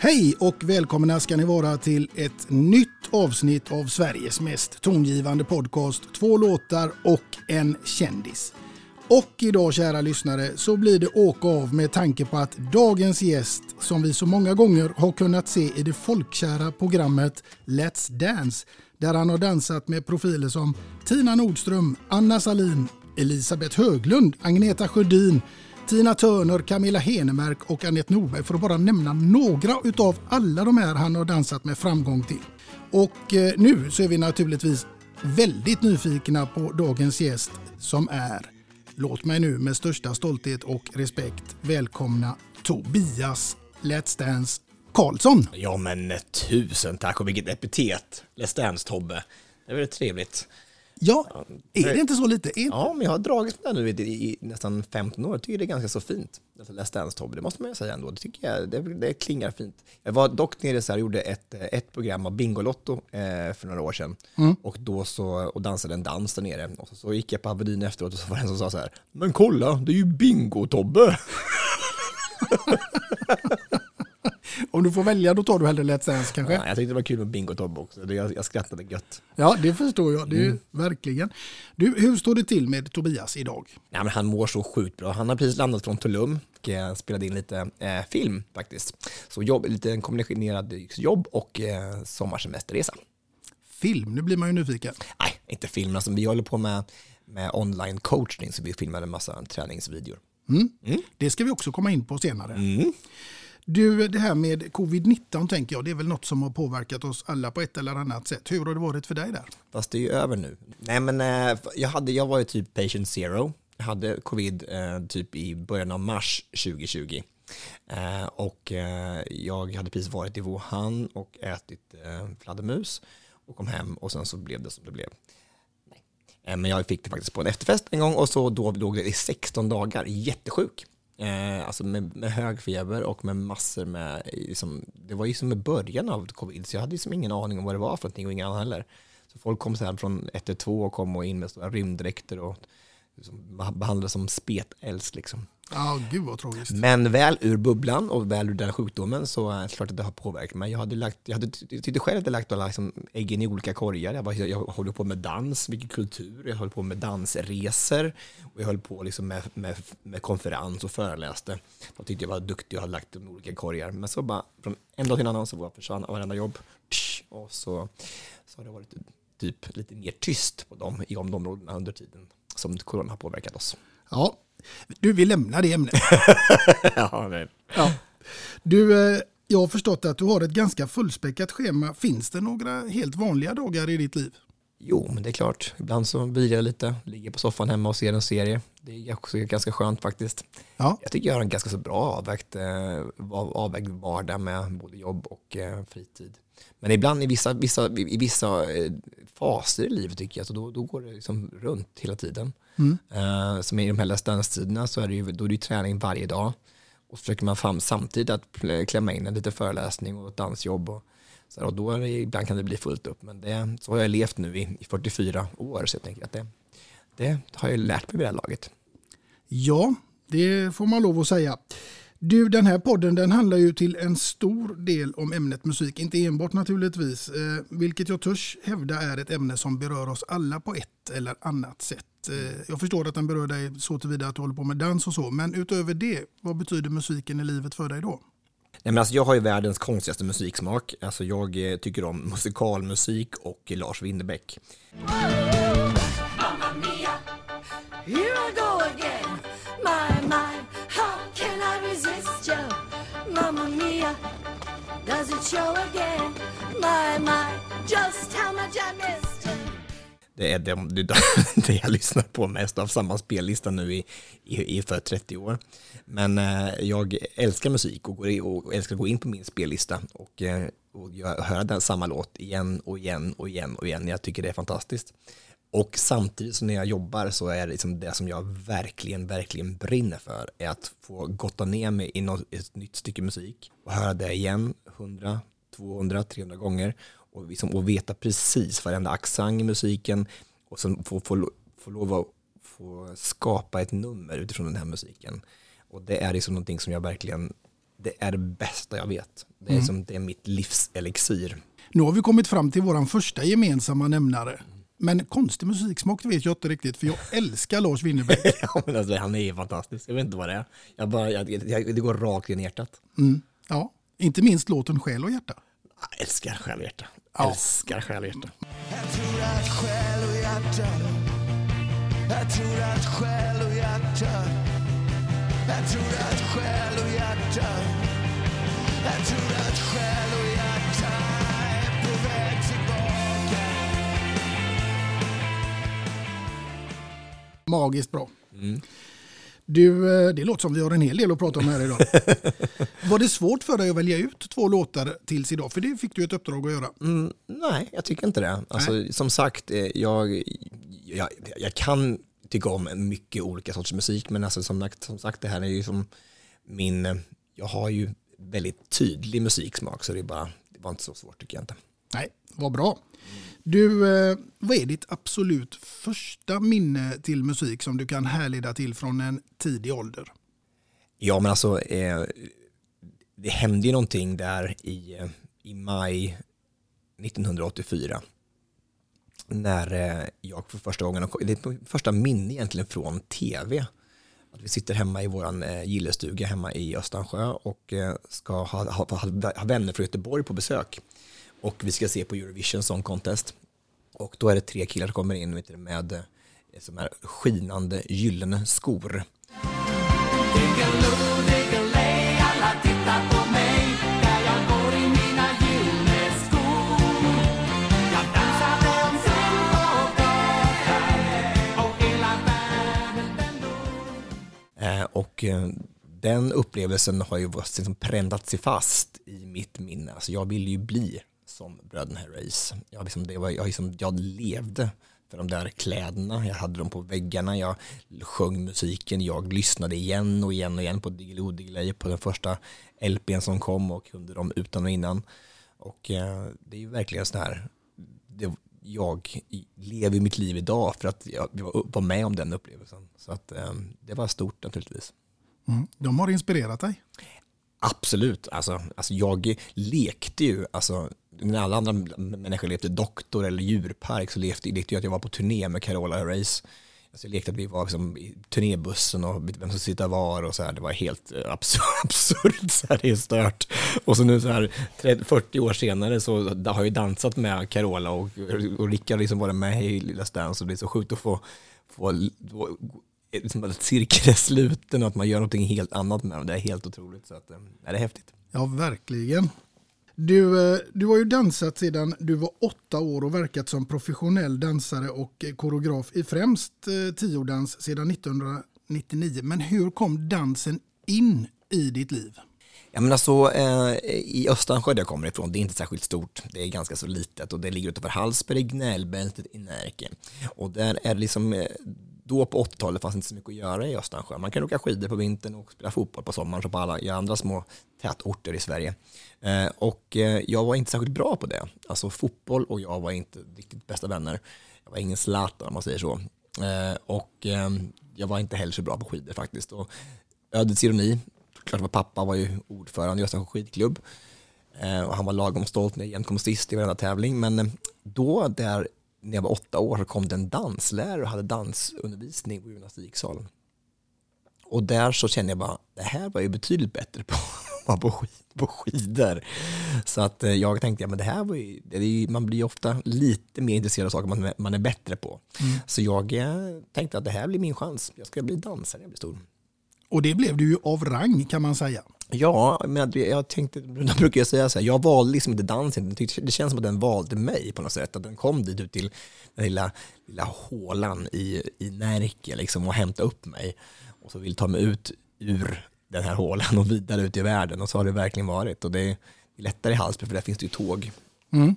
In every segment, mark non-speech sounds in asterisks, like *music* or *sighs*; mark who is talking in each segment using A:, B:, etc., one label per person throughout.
A: Hej och välkomna ska ni vara till ett nytt avsnitt av Sveriges mest tongivande podcast. Två låtar och en kändis. Och idag kära lyssnare så blir det åka av med tanke på att dagens gäst som vi så många gånger har kunnat se i det folkkära programmet Let's Dance där han har dansat med profiler som Tina Nordström, Anna Salin, Elisabeth Höglund, Agneta Sjödin, Tina Turner, Camilla Henemark och Anette Norberg för att bara nämna några utav alla de här han har dansat med framgång till. Och eh, nu så är vi naturligtvis väldigt nyfikna på dagens gäst som är, låt mig nu med största stolthet och respekt välkomna Tobias Let's Dance Karlsson.
B: Ja men tusen tack och vilket epitet. Let's Dance Tobbe. Det är väldigt trevligt.
A: Ja, är det inte så lite? Är...
B: Ja, men jag har dragits med det nu i, i nästan 15 år. Jag tycker det är ganska så fint. Alltså Let's Dance Tobbe, det måste man ju säga ändå. Det tycker jag, det, det klingar fint. Jag var dock nere så här, gjorde ett, ett program av Bingolotto eh, för några år sedan. Och då så, och dansade en dans där nere. Och så, så gick jag på Avenyn efteråt och så var det en som sa så här, men kolla, det är ju Bingo-Tobbe. *laughs*
A: Om du får välja då tar du hellre Let's Dance kanske?
B: Ja, jag tyckte det var kul med Bingo-Tobbe också. Det- Jag, jag skrattade gött.
A: Ja, det förstår jag. Det är
B: Mm.
A: verkligen. Du, hur står det till med Tobias idag?
B: Nej, men han mår så sjukt bra. Han har precis landat från Tulum och eh, spelade in lite eh, film faktiskt. Så jobb, lite en kombinerad jobb och eh, sommarsemesterresa.
A: Film, nu blir man ju nyfiken.
B: Nej, inte film. Alltså, vi håller på med, med online coaching så vi filmade en massa träningsvideor.
A: Det ska vi också komma in på senare. Du, det här med covid-19 tänker jag, det är väl något som har påverkat oss alla på ett eller annat sätt. Hur har det varit för dig där?
B: Fast det är ju över nu. Nej, men eh, jag, hade, jag var ju typ patient zero. Jag hade covid eh, typ i början av mars 2020. Eh, och eh, jag hade precis varit i Wuhan och ätit eh, fladdermus och kom hem och sen så blev det som det blev. Nej. Eh, men jag fick det faktiskt på en efterfest en gång och så då låg det i 16 dagar, jättesjuk. Eh, alltså med, med hög feber och med massor med, liksom, det var ju som i början av covid så jag hade liksom ingen aning om vad det var för någonting och ingen annan heller. Så folk kom sen från 112 och kom och in med stora rymddräkter och liksom behandlades som spetälsk liksom.
A: Ja, gud vad tragiskt.
B: Men väl ur bubblan och väl ur den sjukdomen så är det klart att det har påverkat mig. Jag, hade lagt, jag, hade, jag tyckte själv att jag lagt alla liksom äggen i olika korgar. Jag, var, jag håller på med dans, mycket kultur, jag höll på med dansresor och jag höll på liksom med, med, med konferens och föreläste. Jag tyckte jag var duktig och hade lagt dem i olika korgar. Men så bara från en dag till en annan så var jag försvann varenda jobb. Och så, så har det varit typ lite mer tyst på dem i de områdena under tiden som corona har påverkat oss.
A: Ja, du, vi lämnar det ämnet. *laughs*
B: ja, nej.
A: Ja. Du, eh, jag har förstått att du har ett ganska fullspäckat schema. Finns det några helt vanliga dagar i ditt liv?
B: Jo, men det är klart. Ibland så blir jag lite, ligger på soffan hemma och ser en serie. Det är också ganska skönt faktiskt.
A: Ja.
B: Jag tycker jag har en ganska så bra avvägt, eh, av- avvägd vardag med både jobb och eh, fritid. Men ibland i vissa, vissa, i vissa eh, faser i livet tycker jag, så då, då går det liksom runt hela tiden.
A: Mm.
B: Eh, som i de här Let's Dance-tiderna så är det ju, då är det träning varje dag. Och så försöker man fram samtidigt att klämma in en lite föreläsning och ett dansjobb. Och, så här, och då är det, ibland kan det bli fullt upp. Men det, så har jag levt nu i, i 44 år så jag tänker att det, det har jag lärt mig vid det här laget.
A: Ja, det får man lov att säga. Du, den här podden den handlar ju till en stor del om ämnet musik. Inte enbart naturligtvis, eh, vilket jag törs hävda är ett ämne som berör oss alla på ett eller annat sätt. Eh, jag förstår att den berör dig så tillvida att du håller på med dans och så, men utöver det, vad betyder musiken i livet för dig då?
B: Nej, men alltså jag har ju världens konstigaste musiksmak. Alltså jag eh, tycker om musikalmusik och Lars Winnerbäck.
C: Here I go show again? My, my, just how much I missed.
B: Det är det, det, *laughs* det jag lyssnar på mest av samma spellista nu i, i, i för 30 år. Men eh, jag älskar musik och, går i, och älskar att gå in på min spellista och, eh, och höra den samma låt igen och igen och igen och igen. Jag tycker det är fantastiskt. Och samtidigt som när jag jobbar så är det liksom det som jag verkligen, verkligen brinner för är att få gotta ner mig i något, ett nytt stycke musik och höra det igen 100, 200, 300 gånger och, liksom, och veta precis varenda accent i musiken och sen få, få, få lov att få skapa ett nummer utifrån den här musiken. Och det är liksom någonting som jag verkligen, det är det bästa jag vet. Det är,
A: Mm.
B: som, det är mitt livs elixir.
A: Nu har vi kommit fram till vår första gemensamma nämnare. Men konstig musiksmak vet jag inte riktigt, för jag älskar Lars Winnerbäck. *laughs*
B: Ja, men alltså, han är fantastisk. Jag vet inte vad det är. Jag bara, jag, jag, det går rakt in i hjärtat.
A: Mm. Ja, inte minst låten Själ och hjärta.
B: Jag älskar själ och hjärta.
A: Ja.
B: Älskar själ och hjärta.
D: Jag tror att själ och hjärta Jag tror att själ och hjärta Jag tror att själ och hjärta Jag tror att själ
A: Magiskt bra.
B: Mm.
A: Du, eh, det låter som vi har en hel del att prata om här idag. *laughs* Var det svårt för dig att välja ut två låtar tills idag? För det fick du ett uppdrag att göra.
B: Mm, nej, jag tycker inte det. Alltså, som sagt, eh, jag, jag, jag kan tycka om mycket olika sorters musik, men alltså, som, sagt- som sagt, det här är ju som min, jag har ju väldigt tydlig musiksmak, så det, är bara, det var inte så svårt tycker jag inte.
A: Nej, vad bra. Du, eh, vad är ditt absolut första minne till musik som du kan härleda till från en tidig ålder?
B: Ja, men alltså, eh, det hände ju någonting där i, eh, i maj 1984. När eh, jag för första gången, det är första minne egentligen från tv. Att vi sitter hemma i vår gillestuga hemma i Östansjö och ska ha, ha, ha, ha vänner från Göteborg på besök. Och vi ska se på Eurovision Song Contest. Och då är det tre killar som kommer in vet du, med eh, som är skinande gyllene skor.
D: Alla tittar på mig Där jag går i mina gyllene skor Jag Och hela världen den
B: och den upplevelsen har ju liksom präntat sig fast i mitt minne. Alltså jag ville ju bli som bröderna Herreys. Jag, liksom, det var, jag, liksom, jag levde för de där kläderna, jag hade dem på väggarna, jag sjöng musiken, jag lyssnade igen och igen och igen på Diggiloo Diggiley på den första LPn som kom och kunde dem utan och innan. Och eh, det är ju verkligen så här, det, jag lever mitt liv idag för att jag var var med om den upplevelsen. Så att eh, det var stort naturligtvis.
A: Mm. De har inspirerat dig?
B: Absolut, alltså, alltså jag lekte ju, alltså när alla andra människor lekte doktor eller djurpark så lekte, lekte jag att jag var på turné med Carola Race. Alltså jag lekte att vi var liksom i turnébussen och vem som sitter var och så här, det var helt eh, *laughs* absurt, så här, det är stört. Och så nu så här 30, 40 år senare så har jag ju dansat med Carola och, och Rickard liksom varit med i Lilla Stans och det är så sjukt att få, få eh, liksom att cirkeln är sluten och att man gör någonting helt annat med dem. Det är helt otroligt. Så att, eh, det är häftigt.
A: Ja, verkligen. Du, eh, du har ju dansat sedan du var åtta år och verkat som professionell dansare och koreograf i främst eh, tiodans sedan 1999. Men hur kom dansen in i ditt liv?
B: Ja, men alltså, eh, I Östansjö där jag kommer ifrån, det är inte särskilt stort, det är ganska så litet och det ligger utanför Hallsberg, Gnällbältet i Närke. Och där är det liksom, eh, då på 80-talet fanns det inte så mycket att göra i Östansjö. Man kan åka skidor på vintern och spela fotboll på sommaren som på alla i andra små tätorter i Sverige. Eh, och eh, jag var inte särskilt bra på det. Alltså fotboll och jag var inte riktigt bästa vänner. Jag var ingen Zlatan om man säger så. Eh, och eh, jag var inte heller så bra på skidor faktiskt. Och ödets ironi, klart var pappa var ju ordförande i Östansjö skidklubb. Eh, och han var lagom stolt när jag kom sist i varenda tävling. Men eh, då där när jag var åtta år kom det en danslärare och hade dansundervisning på gymnastiksalen. Och där så kände jag bara, det här var ju betydligt bättre på, *laughs* på, skid, på skidor. Så att eh, jag tänkte, ja men det här var ju, det ju man blir ofta lite mer intresserad av saker man, man är bättre på. Mm. Så jag eh, tänkte att det här blir min chans, jag ska bli dansare när jag blir stor.
A: Och det blev du ju av rang kan man säga.
B: Ja, men jag tänkte, då brukar jag säga så här, jag valde liksom inte dansen, det känns som att den valde mig på något sätt, att den kom dit ut till den lilla, lilla hålan i, i Närke liksom och hämtade upp mig och så vill ta mig ut ur den här hålan och vidare ut i världen och så har det verkligen varit och det är lättare i Hallsberg för där finns det ju tåg.
A: Mm.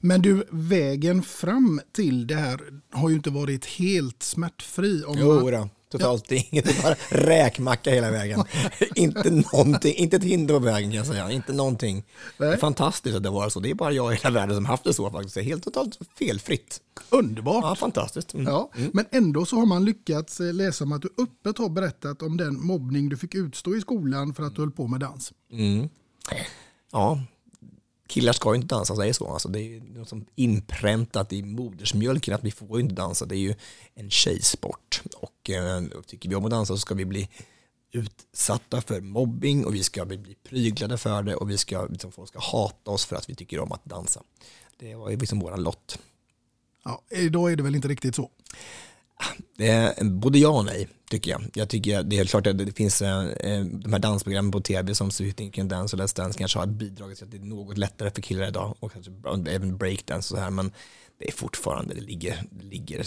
A: Men du, vägen fram till det här har ju inte varit helt smärtfri.
B: Om jo, man... Totalt ja. *laughs* inget, bara räkmacka hela vägen. *laughs* inte någonting, inte ett hinder på vägen kan jag säga, inte någonting. Nej. Det är fantastiskt att det var så, det är bara jag i hela världen som haft det så faktiskt. Det är helt totalt felfritt.
A: Underbart.
B: Ja, fantastiskt.
A: Mm. Ja, mm. Men ändå så har man lyckats eh, läsa om att du öppet har berättat om den mobbning du fick utstå i skolan för att du höll på med dans.
B: Mm. Ja, killar ska ju inte dansa, så är så. Alltså, det är något som inpräntat i modersmjölken att vi får inte dansa. Det är ju en tjejsport. Och eh, tycker vi om att dansa så ska vi bli utsatta för mobbing och vi ska bli pryglade för det och vi ska, liksom, folk ska hata oss för att vi tycker om att dansa. Det var ju liksom våran lott.
A: Ja, eh, idag är det väl inte riktigt så?
B: Både ja och nej, tycker jag. Jag tycker det är klart att det finns eh, eh de här dansprogrammen på tv som So Can Dance och Let's Dance kanske har bidragit till att det är något lättare för killar idag och kanske även breakdance och så här, men det är fortfarande, det ligger, det ligger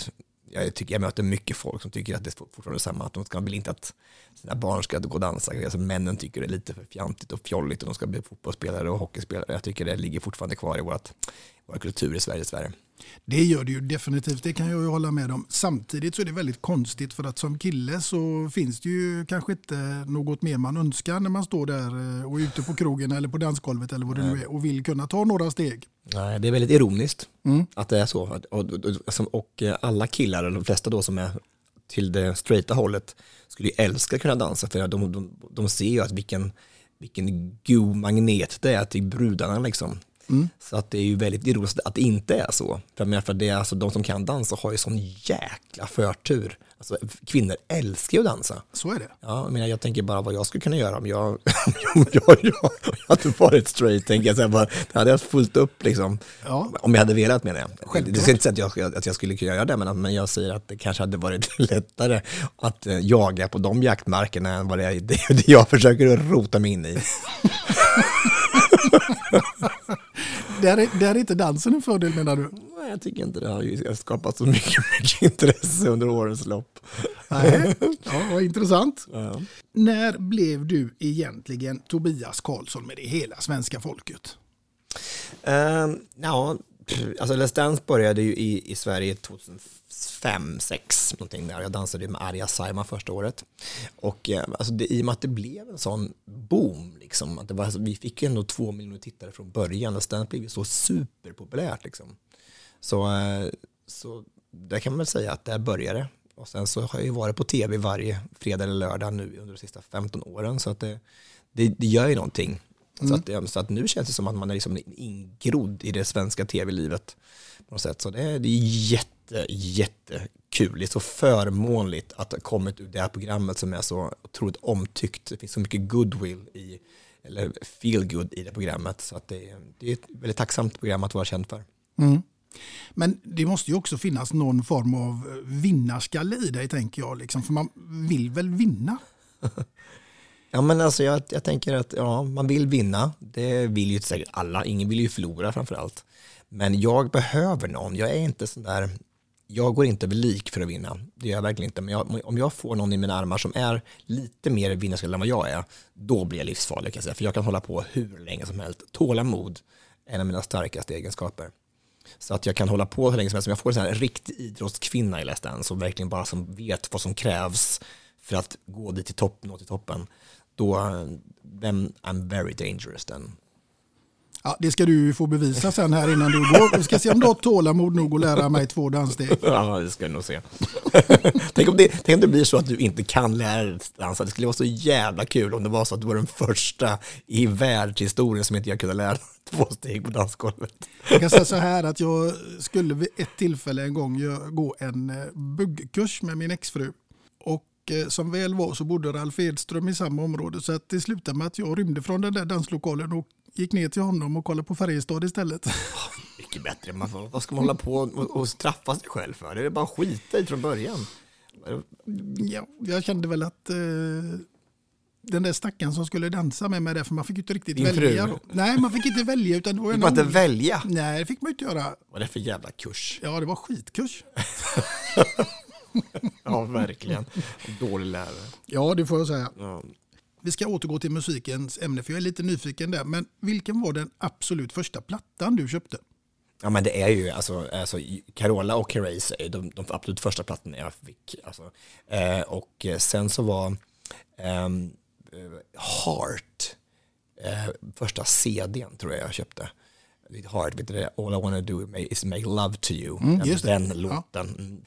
B: jag, tycker, jag möter mycket folk som tycker att det är fortfarande samma, att de ska, vill inte att sina barn ska gå och dansa. Alltså, männen tycker det är lite för fjantigt och fjolligt och de ska bli fotbollsspelare och hockeyspelare. Jag tycker det ligger fortfarande kvar i vårt, vår kultur i Sverige dessvärre.
A: Det gör det ju definitivt, det kan jag ju hålla med om. Samtidigt så är det väldigt konstigt för att som kille så finns det ju kanske inte något mer man önskar när man står där eh, och är ute på krogen eller på dansgolvet eller vad det nu är och vill kunna ta några steg.
B: Nej, det är väldigt ironiskt mm. att det är så. Och, och, och, och, alla killar, eller de flesta då som är till det straighta hållet, skulle ju älska att kunna dansa för de, de, de ser ju att vilken, vilken god magnet det är till brudarna liksom. Mm. Så att det är ju väldigt ironiskt att det inte är så. För, för det är alltså, de som kan dansa har ju sån jäkla förtur. Alltså, kvinnor älskar ju att dansa.
A: Så är det.
B: Ja, menar, jag tänker bara vad jag skulle kunna göra om jag, *laughs* om jag, jag, jag hade varit straight. Tänker jag, så här, bara, det hade jag fullt upp liksom. Ja. Om jag hade velat menar jag. Självklart. Det ska inte säga att jag, att jag skulle kunna göra det, men, men jag säger att det kanske hade varit *laughs* lättare att eh, jaga på de jaktmarkerna än vad det är det, *laughs* det jag försöker rota mig in i. *laughs*
A: där, är, där är inte dansen en fördel menar du?
B: Nej, jag tycker inte det har skapat så mycket, *laughs* mycket intresse under årens lopp.
A: Nej, ja, vad intressant. Ja. När blev du egentligen Tobias Karlsson med det hela svenska folket?
B: Uh, ja, alltså Let's Dance började ju i, i Sverige 2005, 2006 någonting där. Jag dansade med Arja Saiman första året. Och eh, alltså det, i och med att det blev en sån boom, liksom, att det var, alltså, vi fick ju ändå två miljoner tittare från början. Let's Dance blev ju så superpopulärt. Liksom. Så, eh, så där kan man väl säga att där började Och sen så har jag ju varit på tv varje fredag eller lördag nu under de sista 15 åren. Så att det, det, det gör ju någonting. Så,
A: Mm.
B: att, ja, så att nu känns det som att man är liksom ingrodd i det svenska tv-livet. På något sätt. Så det, är- det är jätte, jättekul. Det är så förmånligt att ha kommit ur det här programmet som är så otroligt omtyckt. Det finns så mycket goodwill i, eller feel good i det programmet. Så att det, är- det är ett väldigt tacksamt program att vara känd för.
A: Mm. Men det måste ju också finnas någon form av vinnarskalle i dig, tänker jag. Liksom, för man vill väl vinna? *laughs*
B: Ja men alltså jag, jag tänker att ja, man vill vinna, det vill ju säkert alla, ingen vill ju förlora framför allt. Men jag behöver någon, jag är inte sån där, jag går inte över lik för att vinna, det gör jag verkligen inte. Men jag, om jag får någon i mina armar som är lite mer vinnarskalle än vad jag är, då blir jag livsfarlig kan jag säga. För jag kan hålla på hur länge som helst. Tålamod är en av mina starkaste egenskaper. Så att jag kan hålla på hur länge som helst. Om jag får en sån här riktig idrottskvinna i Let's Dance som verkligen bara som vet vad som krävs för att gå dit till toppen, nå till toppen, då then I'm very dangerous then.
A: Ja, det ska du få bevisa sen här innan du går. Vi ska se om du har tålamod nog att lära mig två danssteg. *laughs*
B: Ja, det ska jag nog se. *laughs* tänk, om det, tänk om det blir så att du inte kan lära dig dansa. Det skulle vara så jävla kul om det var så att du var den första i världshistorien som inte jag kunde lära *laughs* två steg på dansgolvet.
A: Jag kan säga så här att jag skulle vid ett tillfälle en gång gå en eh, buggkurs med min exfru. Eh, som väl var så bodde Ralf Edström i samma område så att det slutade med att jag rymde från den där danslokalen och gick ner till honom och kollade på Färjestad istället. *laughs*
B: Mycket bättre. Man får, vad ska man hålla på och, och straffa sig själv för? Det är bara skita i från början.
A: Ja, jag kände väl att eh, den där stackaren som skulle dansa med mig där, för man fick inte riktigt
B: Din
A: välja.
B: fru?
A: Nej, man fick inte välja. Utan det var
B: Fick
A: en
B: man inte välja?
A: Nej, det fick man inte göra.
B: Vad är det för jävla kurs?
A: Ja, det var skitkurs. *laughs* *laughs*
B: Ja, verkligen. Dålig lärare.
A: Ja, det får jag säga.
B: Ja.
A: Vi ska återgå till musikens ämne, för jag är lite nyfiken där. Men vilken var den absolut första plattan du köpte?
B: Ja men det är ju, alltså, alltså Carola och Herreys är de, de absolut första plattorna jag fick. Alltså. Eh, och sen så var eh, Heart, eh, första CDn tror jag jag köpte. Heart, vet du det? All I wanna do is make love to you.
A: Mm,
B: den
A: just det.
B: den
A: Ja.
B: låten. Mm.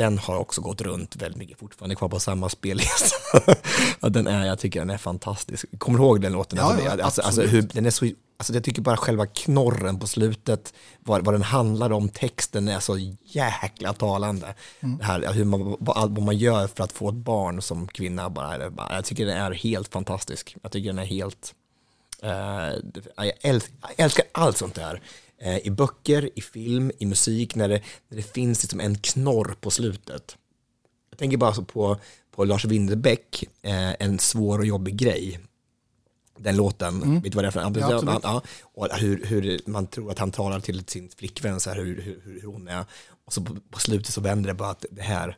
B: Den har också gått runt väldigt mycket, fortfarande kvar på samma spellista. *laughs* ja, den är, jag tycker den är fantastisk. Kommer du ihåg den låten?
A: Ja,
B: alltså,
A: ja,
B: alltså, alltså, hur, den är så, alltså, jag tycker bara själva knorren på slutet, vad, vad den handlar om, texten är så jäkla talande.
A: Mm.
B: Det här, hur man, vad, vad man gör för att få ett barn som kvinna, bara, bara, jag tycker den är helt fantastisk. Jag tycker den är helt, eh, jag, älskar, jag älskar allt sånt där. Eh, I böcker, i film, i musik, när det, när det finns liksom en knorr på slutet. Jag tänker bara på, på Lars Winnerbäck, eh, En svår och jobbig grej. Den låten,
A: Mm.
B: vet du vad det är för
A: Ja,
B: ja,
A: absolut.
B: ja, Och hur, hur man tror att han talar till sin flickvän, så här, hur, hur, hur hon är. Och så på, på slutet så vänder det bara att det här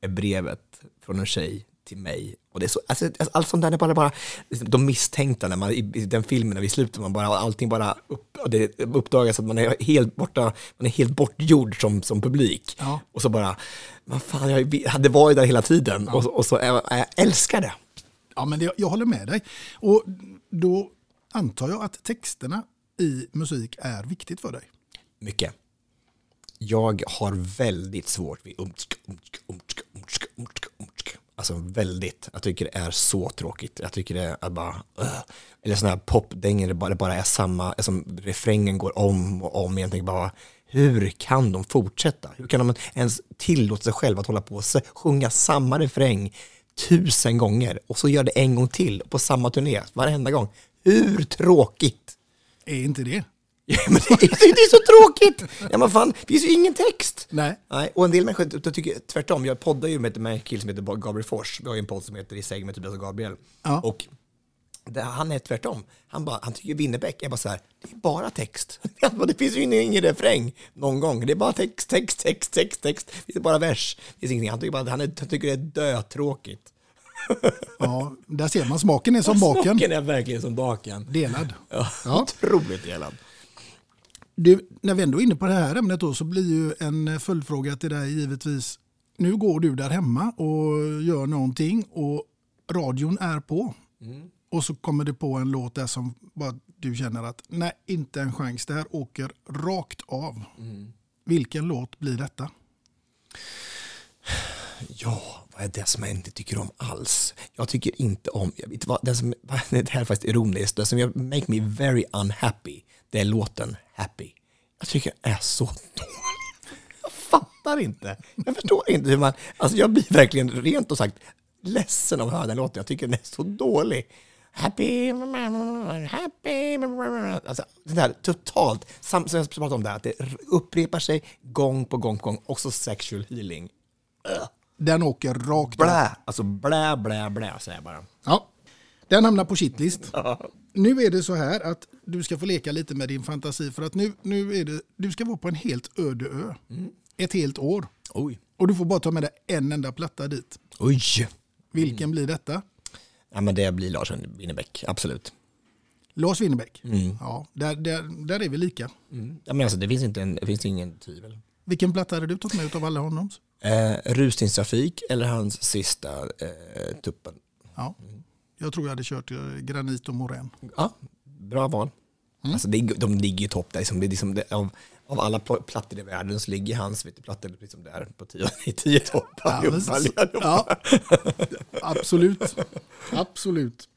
B: är brevet från en tjej till mig. Och det är så, alltså, alltså, allt sånt där är bara, bara de misstänkta när man, i, i den filmen när vi slutar, man bara, allting bara upp, och det uppdagas att man är helt borta, man är helt bortgjord som, som publik.
A: Ja.
B: Och så bara, vad fan, jag hade varit där hela tiden. Och, och så, jag, jag älskar det.
A: Ja, men det, jag håller med dig. Och då antar jag att texterna i musik är viktigt för dig.
B: Mycket. Jag har väldigt svårt vid umtsk, umtsk, umtsk, umtsk, umtsk. Alltså väldigt. Jag tycker det är så tråkigt. Jag tycker det är bara... Uh. Eller sådana här popdängor, det bara, det bara är samma, alltså refrängen går om och om. igen. bara, hur kan de fortsätta? Hur kan de ens tillåta sig själva att hålla på och sjunga samma refräng tusen gånger och så gör det en gång till på samma turné varenda gång? Hur tråkigt?
A: Är inte det?
B: Ja, men det, är, det är så tråkigt! Ja men fan, det finns ju ingen text.
A: Nej.
B: Nej, och en del människor jag tycker tvärtom. Jag poddar ju med, en kille som heter Gabriel Fors. Vi har ju en podd som heter I säng med Tobias och Gabriel.
A: Ja.
B: Och det, han är tvärtom. Han, bara, han tycker Winnerbäck är bara så här, det är bara text. *laughs* Det finns ju ingen, refräng någon gång. Det är bara text, text, text, text, text. Det är bara vers. Det finns ingenting. Han tycker, bara, han, är, han tycker det är dötråkigt.
A: Ja, där ser man smaken är som *laughs* baken.
B: Smaken är verkligen som baken.
A: Delad.
B: Ja,
A: Ja.
B: Otroligt delad.
A: Du, när vi ändå är inne på det här ämnet då, så blir ju en följdfråga till dig givetvis. Nu går du där hemma och gör någonting och radion är på. Och så kommer det på en låt där som bara du känner att nej, inte en chans. Det här åker rakt av. Vilken låt blir detta?
B: Ja, vad är det som jag inte tycker om alls? Jag tycker inte om, jag vet vad, det, som, *laughs* det här är faktiskt ironiskt, det som make me very unhappy, det är låten Happy. Jag tycker den är så dålig. Jag fattar inte. Jag förstår inte hur man, alltså jag blir verkligen rent och sagt ledsen av att höra den låten. Jag tycker den är så dålig. Happy, happy, alltså det där totalt, som jag pratade om där, att det upprepar sig gång på gång på gång, också sexual healing.
A: Den åker rakt.
B: Blä, alltså blä, blä, blä säger jag bara.
A: Ja, den hamnar på shitlist. Nu är det så här att du ska få leka lite med din fantasi för att nu, nu är det, du ska vara på en helt öde ö. Ett helt år.
B: Oj.
A: Och du får bara ta med dig en enda platta dit.
B: Oj.
A: Vilken blir detta?
B: Ja, men det blir Lars Winnerbäck, absolut.
A: Lars Winnerbäck.
B: Mm.
A: Ja, där, där, där är vi lika.
B: Ja, men alltså, det finns inte en, det finns ingen tvivel.
A: Vilken platta hade du tagit med av alla honoms?
B: Eh, rusningstrafik eller hans sista eh, tuppen.
A: Ja. Jag tror jag hade kört eh, Granit och Morän.
B: Ja, bra val. Alltså, det, är- de ligger ju topp där. Liksom, det liksom det, av, av alla pl- plattor i världen så ligger hans plattor liksom där på tio, *laughs* i tio toppar.
A: Ja, ja. Absolut. Absolut.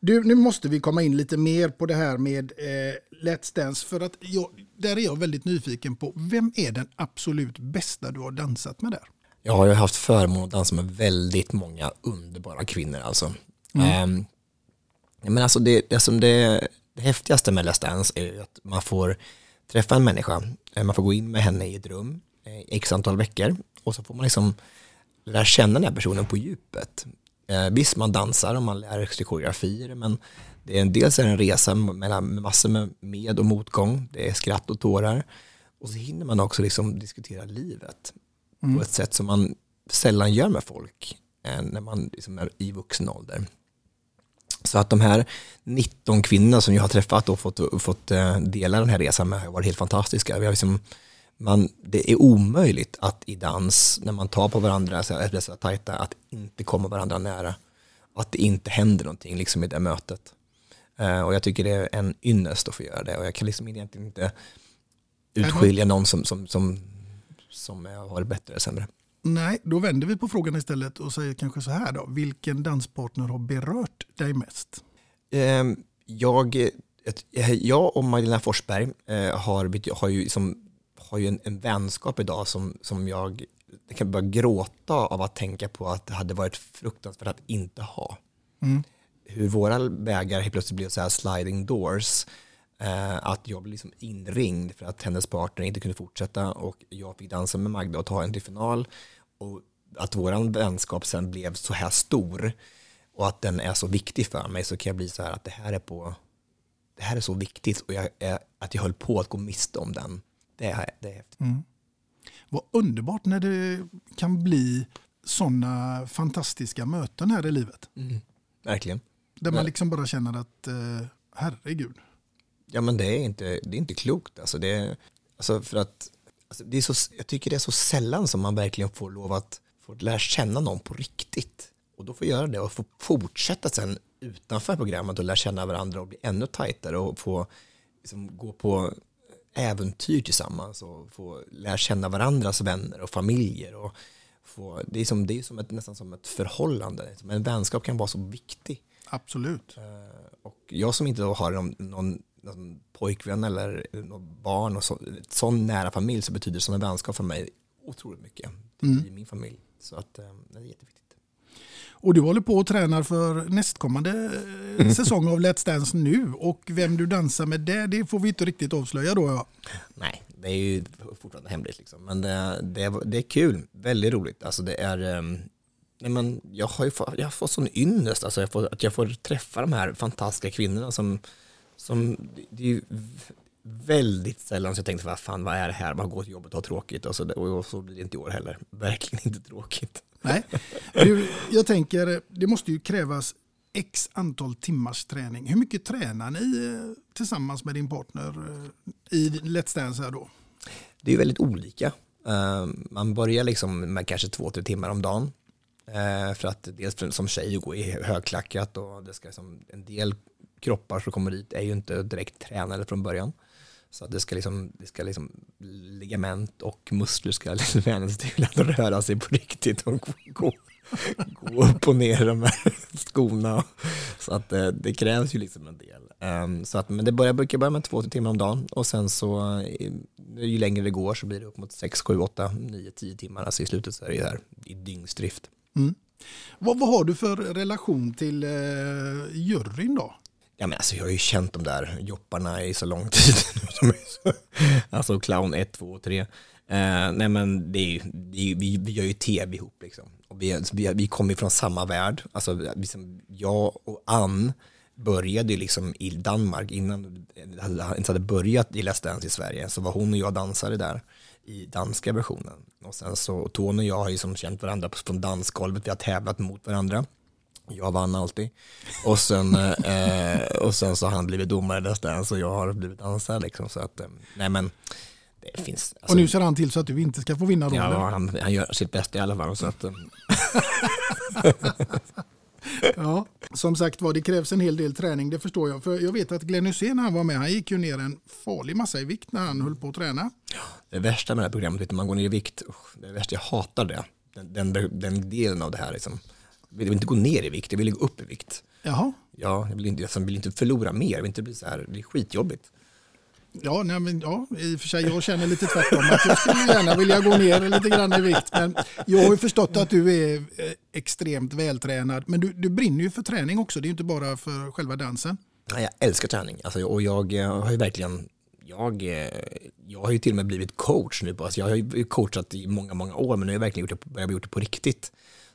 A: Du, nu måste vi komma in lite mer på det här med eh, Let's Dance. För att jag, där är jag väldigt nyfiken på, vem är den absolut bästa du har dansat med där?
B: Jag har haft förmånen att dansa med väldigt många underbara kvinnor alltså. Ehm, men alltså det, det, som det, det häftigaste med Let's Dance är att man får träffa en människa, Eh, man får gå in med henne i ett rum eh, i x antal veckor. Och så får man liksom lära känna den här personen på djupet. Eh, visst, man dansar och man lär sig koreografier, men det är, dels är det en resa mellan massor med med och motgång, det är skratt och tårar. Och så hinner man också liksom diskutera livet på ett sätt som man sällan gör med folk eh, när man liksom är i vuxen ålder. Så att de här 19 kvinnorna som jag har träffat och fått, fått eh, dela den här resan med har varit helt fantastiska. Vi har liksom, man, det är omöjligt att i dans, när man tar på varandra, så är så tajta, att inte komma varandra nära. Att det inte händer någonting liksom i det mötet. Eh, och jag tycker det är en ynnest att få göra det. Och jag kan liksom egentligen inte utskilja någon som, som, som, som har varit bättre eller sämre.
A: Nej, då vänder vi på frågan istället och säger kanske så här då. Vilken danspartner har berört dig mest?
B: Ehm, jag, eh, jag och Magdalena Forsberg eh, har, har ju, som, har ju en, en vänskap idag som, som jag, jag kan börja gråta av att tänka på att det hade varit fruktansvärt att inte ha. Hur våra vägar helt plötsligt blev så här sliding doors. Eh, att jag blev liksom inringd för att hennes partner inte kunde fortsätta och jag fick dansa med Magda och ta en till final. Och att våran vänskap sen blev så här stor och att den är så viktig för mig så kan jag bli så här att det här är på det här är så viktigt och jag att jag höll på att gå miste om den. Det är, det är häftigt.
A: Vad underbart när det kan bli sådana fantastiska möten här i livet.
B: Verkligen.
A: Där man liksom bara känner att eh, herregud.
B: Ja men det är inte, det är inte klokt. Alltså det, är, alltså för att, alltså det är så, jag tycker det är så sällan som man verkligen får lov att få lära känna någon på riktigt. Och då får göra det och få fortsätta sen utanför programmet och lära känna varandra och bli ännu tajtare och få liksom, gå på äventyr tillsammans och få lära känna varandras vänner och familjer. Och få, det är, som, det är som ett, nästan som ett förhållande. En vänskap kan vara så viktig.
A: Absolut.
B: Och jag som inte har någon, någon, någon pojkvän eller någon barn och så, sån nära familj så betyder sådana vänskap för mig otroligt mycket i min familj. Så att eh, det är jätteviktigt.
A: Och du håller på och tränar för nästkommande eh, säsong av Let's Dance nu. Och vem du dansar med det, det får vi inte riktigt avslöja då. Ja.
B: Nej, det är ju fortfarande hemligt liksom. Men det, det, är- det är kul, väldigt roligt. Alltså det är, nej men jag har ju fått, jag har fått sån ynnest, alltså jag får, att jag får träffa de här fantastiska kvinnorna som, som det är ju väldigt sällan så jag tänkte, vad fan, vad är det här? Man går till jobbet och har tråkigt och så, och så blir det inte i år heller. Verkligen inte tråkigt.
A: Nej. Jag tänker, det måste ju krävas x antal timmars träning. Hur mycket tränar ni eh, tillsammans med din partner eh, i Let's Dance här då?
B: Det är ju väldigt olika. Eh, Man börjar liksom med kanske två, tre timmar om dagen. För att dels som tjej gå i högklackat och det ska liksom, en del kroppar som kommer dit är ju inte direkt tränade från början. Så att det ska liksom, det ska liksom ligament och muskler ska *laughs* liksom vänjas till att röra sig på riktigt och gå, gå, upp och ner i de här skorna. Så att det, det krävs ju liksom en del. Um, Så att, men det börjar, brukar börja med två, tre timmar om dagen och sen så eh, ju längre det går så blir det upp mot sex, sju, åtta, nio, tio timmar. Alltså i slutet så är det ju här i dygnsdrift.
A: Mm. Vad, vad har du för relation till eh, juryn då?
B: Ja, men alltså, jag har ju känt de där jobbarna i så lång tid. *laughs* Alltså clown 1, 2 och 3. Eh, nej men det är ju, det är, ju- vi, vi gör ju tv ihop liksom. Och vi, alltså, vi, vi kommer ju från samma värld. Alltså, liksom, jag och Ann började ju liksom i Danmark innan det ens hade börjat i Let's Dance i Sverige. Så var hon och jag dansare där i danska versionen. Och sen så Tony och jag har ju som känt varandra från dansgolvet. Vi har tävlat mot varandra. Jag vann alltid. Och sen, *laughs* eh, och sen så har han blivit domare i Let's Dance och jag har blivit dansare liksom. Så att, eh, nej men, det finns. alltså-
A: och nu ser han till så att du inte ska få vinna rollen.
B: Ja, han, han gör sitt bästa i alla fall. Så att, eh, *laughs*
A: Ja, som sagt var, det krävs en hel del träning, det förstår jag. För jag vet att Glenn Hysén när han var med, han gick ju ner en farlig massa i vikt när han höll på att träna.
B: det värsta med det här programmet, du, man går ner i vikt, det värsta, jag hatar det. Den, den, den delen av det här liksom. Jag vill inte gå ner i vikt, jag vill gå upp i vikt.
A: Jaha,
B: Ja, jag vill inte, jag vill inte förlora mer, jag vill inte bli så här, det är skitjobbigt.
A: ja, nej, men, ja, i och för sig, jag känner lite tvärtom. Att jag skulle gärna vilja gå ner lite grann i vikt. Men jag har ju förstått att du är eh, extremt vältränad. Men du, du brinner ju för träning också, det är ju inte bara för själva dansen.
B: Ja, Jag älskar träning alltså, och jag eh, har ju verkligen, jag, eh, jag har ju till och med blivit coach nu. Alltså jag har ju coachat i många, många år men nu har jag verkligen gjort det, börjat gjort det på riktigt.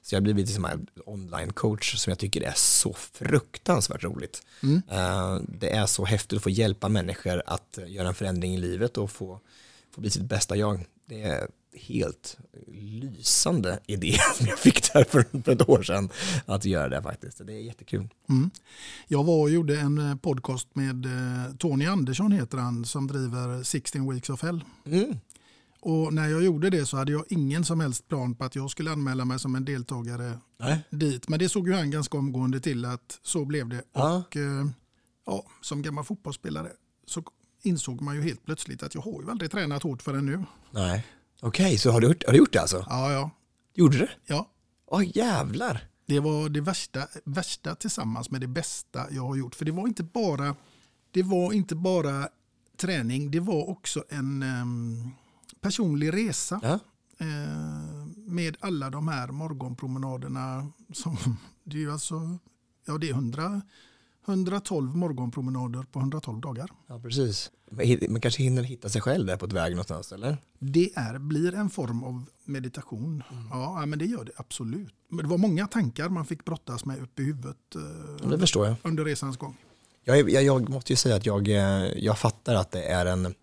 B: Så jag har blivit liksom online-coach som jag tycker är så fruktansvärt roligt. Eh, Det är så häftigt att få hjälpa människor att göra en förändring i livet och få, få bli sitt bästa jag. Det är helt lysande idé *laughs* som jag fick där för, för ett år sedan att göra det faktiskt. Det är jättekul.
A: Mm. Jag var och gjorde en eh, podcast med eh, Tony Andersson heter han som driver 16 Weeks of Hell.
B: Mm.
A: Och när jag gjorde det så hade jag ingen som helst plan på att jag skulle anmäla mig som en deltagare
B: Nej.
A: dit. Men det såg ju han ganska omgående till att så blev det.
B: Ja.
A: Och eh, ja, som gammal fotbollsspelare så insåg man ju helt plötsligt att jag har ju aldrig tränat hårt förrän nu.
B: Nej. Okej, så har du, gjort, har du gjort det alltså?
A: Ja, ja,
B: Gjorde du?
A: ja.
B: Åh jävlar.
A: Det var det värsta, värsta tillsammans med det bästa jag har gjort. För det var inte bara, det var inte bara träning, det var också en em, personlig resa.
B: Ja.
A: eh, med alla de här morgonpromenaderna. Som, det är alltså, ja det är 100, 112 morgonpromenader på 112 dagar.
B: Ja, precis. Man kanske hinner hitta sig själv där på ett väg någonstans, eller?
A: Det är, blir en form av meditation. Ja, ja, men det gör det absolut. Men det var många tankar man fick brottas med upp i huvudet eh,
B: Ja, det förstår jag.
A: under resans gång.
B: Jag, jag, jag måste ju säga att jag, eh, jag fattar att det är en,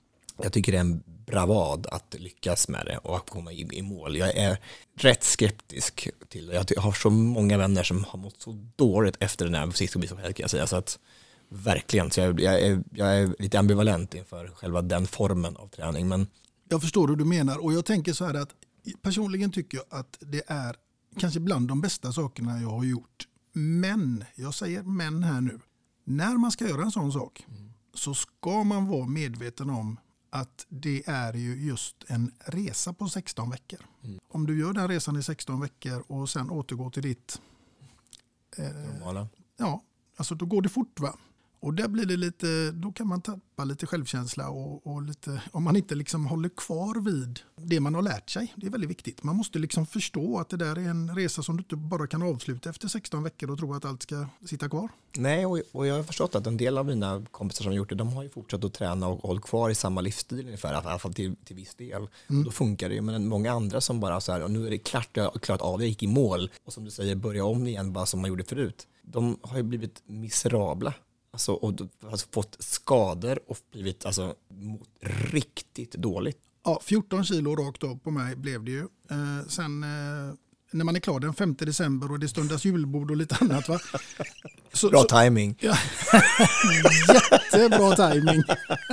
B: jag tycker det är en bravad att lyckas med det och att komma i, i mål. Jag är rätt skeptisk till det. Jag har så många vänner som har mått så dåligt efter den här sista biten kan jag säga. Så att verkligen, så jag, jag, är, jag är lite ambivalent inför själva den formen av träning. Men
A: Jag förstår hur du menar och jag tänker så här att personligen tycker jag att det är kanske bland de bästa sakerna jag har gjort. Men, jag säger men här nu, när man ska göra en sån sak så ska man vara medveten om att det är ju just en resa på 16 veckor. Om du gör den resan i 16 veckor och sen återgår till ditt, eh,
B: normala.
A: ja, alltså då går det fort va. Och där blir det lite, då kan man tappa lite självkänsla och, och lite, om man inte liksom håller kvar vid det man har lärt sig. Det är väldigt viktigt. Man måste liksom förstå att det där är en resa som du inte bara kan avsluta efter 16 veckor och tro att allt ska sitta kvar.
B: Nej, och, och jag har förstått att en del av mina kompisar som har gjort det, de har ju fortsatt att träna och hållit kvar i samma livsstil ungefär, i alla fall till, till viss del. Då funkar det ju, men många andra som bara så här, och nu är det klart, jag har klarat av, jag gick i mål, och som du säger, börja om igen bara som man gjorde förut. De har ju blivit miserabla. Alltså, och alltså, fått skador och blivit alltså, riktigt dåligt.
A: Ja, 14 kilo rakt av på mig blev det ju. Eh, sen eh, när man är klar den 5 december och det stundas julbord och lite annat. Va? *laughs* Så,
B: Bra
A: så,
B: timing.
A: Ja. *laughs* Jättebra timing.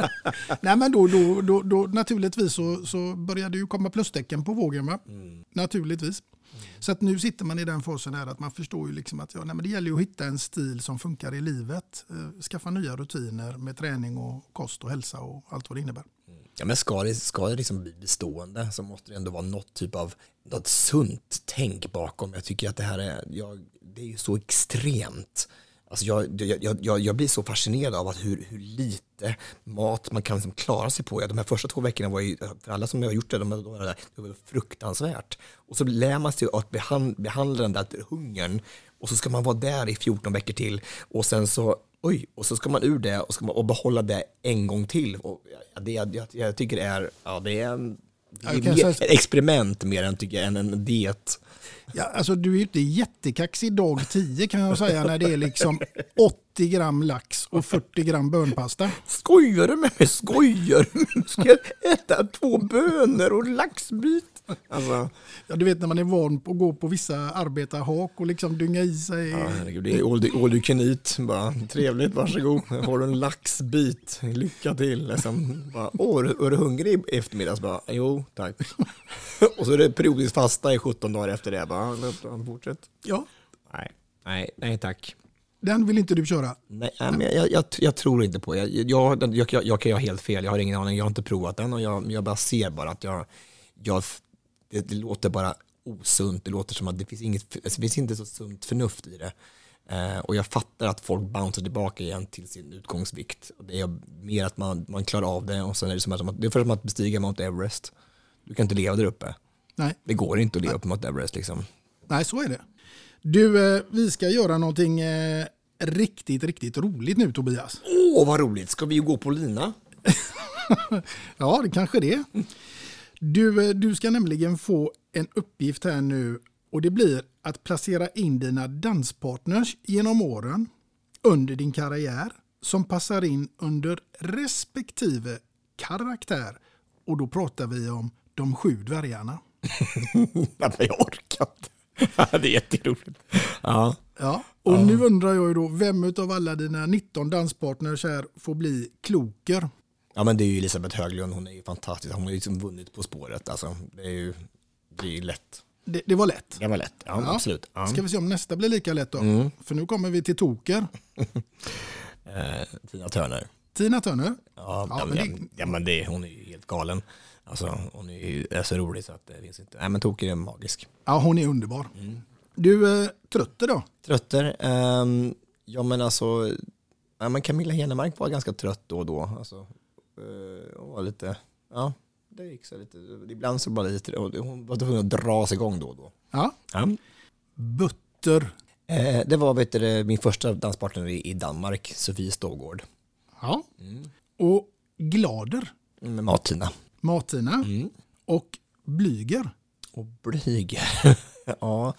A: *laughs* Nej, men då, då, då, då, naturligtvis så, så började ju komma plustecken på vågen. Va? Naturligtvis. Så att nu sitter man i den fasen här att man förstår ju liksom att ja, nej, men det gäller att hitta en stil som funkar i livet. Eh, skaffa nya rutiner med träning och kost och hälsa och allt vad det innebär.
B: Ja, men ska det, ska det liksom bli bestående så måste det ändå vara något typ av något sunt tänk bakom. Jag tycker att det här är, ja, det är ju så extremt. Alltså jag, jag, jag, jag blir så fascinerad av att hur, hur lite mat man kan liksom klara sig på. Ja, de här första två veckorna var ju, för alla som har gjort det, de, de, de, det var fruktansvärt. Och så lär man sig att behandla, behandla den där hungern och så ska man vara där i 14 veckor till och sen så oj, och så ska man ur det och, ska man, och behålla det en gång till. Och det, jag, jag, jag tycker det är, ja, det är, en,
A: kanske-
B: ett experiment mer än, tycker jag, än en diet.
A: Ja, alltså du är ju inte jättekaxig dag 10 kan jag säga när det är liksom 80 gram lax och 40 gram bönpasta.
B: Skojar du med mig? Skojar du med mig? Ska jag äta två bönor och laxbit? Alltså,
A: Ja, du vet när man är van på att gå på vissa arbetarhak och liksom dynga i sig.
B: ja, herregud, det är all, du- all you can eat. Bara, trevligt, varsågod. Får du en laxbit. Lycka till. Liksom. Bara, Åh, är du- hungrig i eftermiddags? Bara, jo, tack. *laughs* och så är det periodiskt fasta i 17 dagar efter det. Bara, "Ja, fortsätt.
A: Ja,
B: Nej, nej, nej tack.
A: den vill inte du köra.
B: Nej, men jag, jag, jag tror inte på det. Jag, jag, jag, kan ha helt fel, jag har ingen aning, jag har inte provat den och jag, bara ser bara att jag det, det låter bara osunt, det låter som att det finns, inget, alltså, det finns inte så sunt förnuft i det. Eh, och jag fattar att folk bouncear tillbaka igen till sin utgångsvikt. Och det är mer att man, man klarar av det och sen är det som att, det är för som att bestiga Mount Everest. Du kan inte leva där uppe.
A: Nej,
B: Det går inte att leva på Mount Everest liksom.
A: nej så är det. Du, eh, vi ska göra någonting eh, riktigt, riktigt roligt nu Tobias.
B: Åh, vad roligt, ska vi gå på lina? *laughs*
A: Ja, det kanske det. Du, eh, du ska nämligen få en uppgift här nu och det blir att placera in dina danspartners genom åren under din karriär som passar in under respektive karaktär. Och då pratar vi om de sju dvärgarna. *laughs*
B: Jag orkar inte. det är jätteroligt. Ja.
A: Ja, och nu undrar jag ju då, vem av alla dina 19 danspartners här får bli kloker?
B: Ja men det är ju Elisabeth Höglund, hon är ju fantastisk. Hon har ju liksom vunnit På spåret. Alltså, det är ju det är ju lätt.
A: Det, det var lätt.
B: Det var lätt, ja,
A: Ja.
B: absolut. Ja.
A: Ska vi se om nästa blir lika lätt då?
B: Mm.
A: För nu kommer vi till Toker. *laughs*
B: Eh, Tina Turner.
A: Tina Turner.
B: Ja,
A: Ja, men det-
B: ja, men det, hon är ju helt galen. Alltså, hon är ju är så rolig så att det finns inte. Nej men Toker är magisk.
A: Ja, hon är underbar.
B: Mm.
A: Du, eh, Trötter då?
B: Trötter? ehm, ja men alltså, ja, men Camilla Henemark var ganska trött då och då. Alltså, eh, hon var lite, ja, det gick så lite. Ibland så bara lite, och hon var tvungen att dra sig igång då och då.
A: Ja.
B: Ja.
A: Butter.
B: Eh, det var vet du, min första danspartner i, Danmark, Sofie Stågård.
A: Ja.
B: Mm.
A: Och Glader.
B: Med Mat-Tina.
A: Martina.
B: Mm.
A: Och Blyger.
B: Och Blyger. *laughs* ja,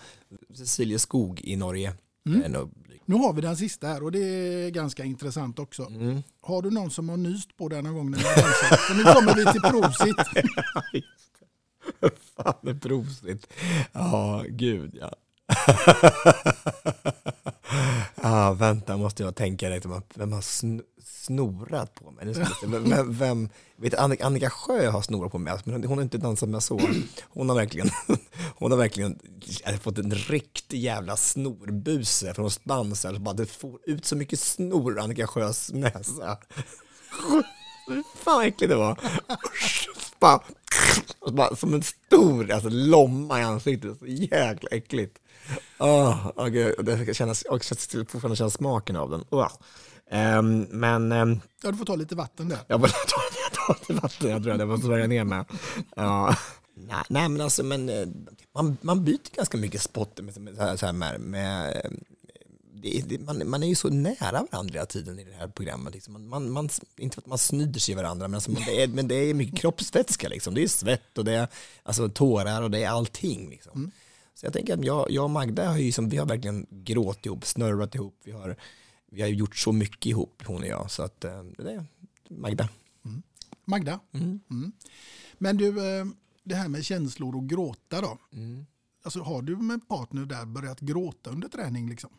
B: Cecilia Skog i Norge.
A: Mm. Nu har vi den sista här och det är ganska intressant också.
B: Mm.
A: Har du någon som har nyst på den någon gång när? För nu kommer vi till prosit. *laughs*
B: Fan, det är prosit. Ja, gud ja. *laughs* ah, vänta, måste jag tänka direkt. vem har sn- snorat på mig? Vem, vem, vem, vet, Annika, Annika Sjö har snorat på mig, alltså, men hon har inte dansat med så. Hon har verkligen, *laughs* hon har verkligen eh, fått en riktig jävla snorbuse från Spans. Alltså bara, det får ut så mycket snor Annika Sjös näsa. *laughs* Fy Fan vad äckligt det var. Usch, och bara, som en stor alltså, lomma i ansiktet. Så jäkla äckligt. Åh, åh, gud, det känns, och jag fortfarande känna smaken av den. Åh. Ehm, men ehm,
A: Ja, du får ta lite vatten där.
B: jag får *laughs* ta, ta till vatten, jag tror jag, jag måste svälja ner med. Ja. Nej, nej, men alltså, men, eh, man, man byter ganska mycket spot med, med, med, med eh, det, man, man är ju så nära varandra hela tiden i det här programmet. Liksom. Man, man, man, inte för att man snyder sig i varandra, men, alltså, det är, men det är mycket kroppsvätska. Liksom. Det är svett och det är alltså, tårar och det är allting. Liksom. Så jag tänker att jag, jag och Magda har, ju, liksom, vi har verkligen gråtit ihop, snörvat ihop. Vi har, vi har gjort så mycket ihop, hon och jag. Så att, eh, det är Magda.
A: Magda.
B: Mm.
A: Mm. Men du, eh, det här med känslor och gråta då.
B: Mm.
A: Alltså, har du med partner där börjat gråta under träning? Liksom?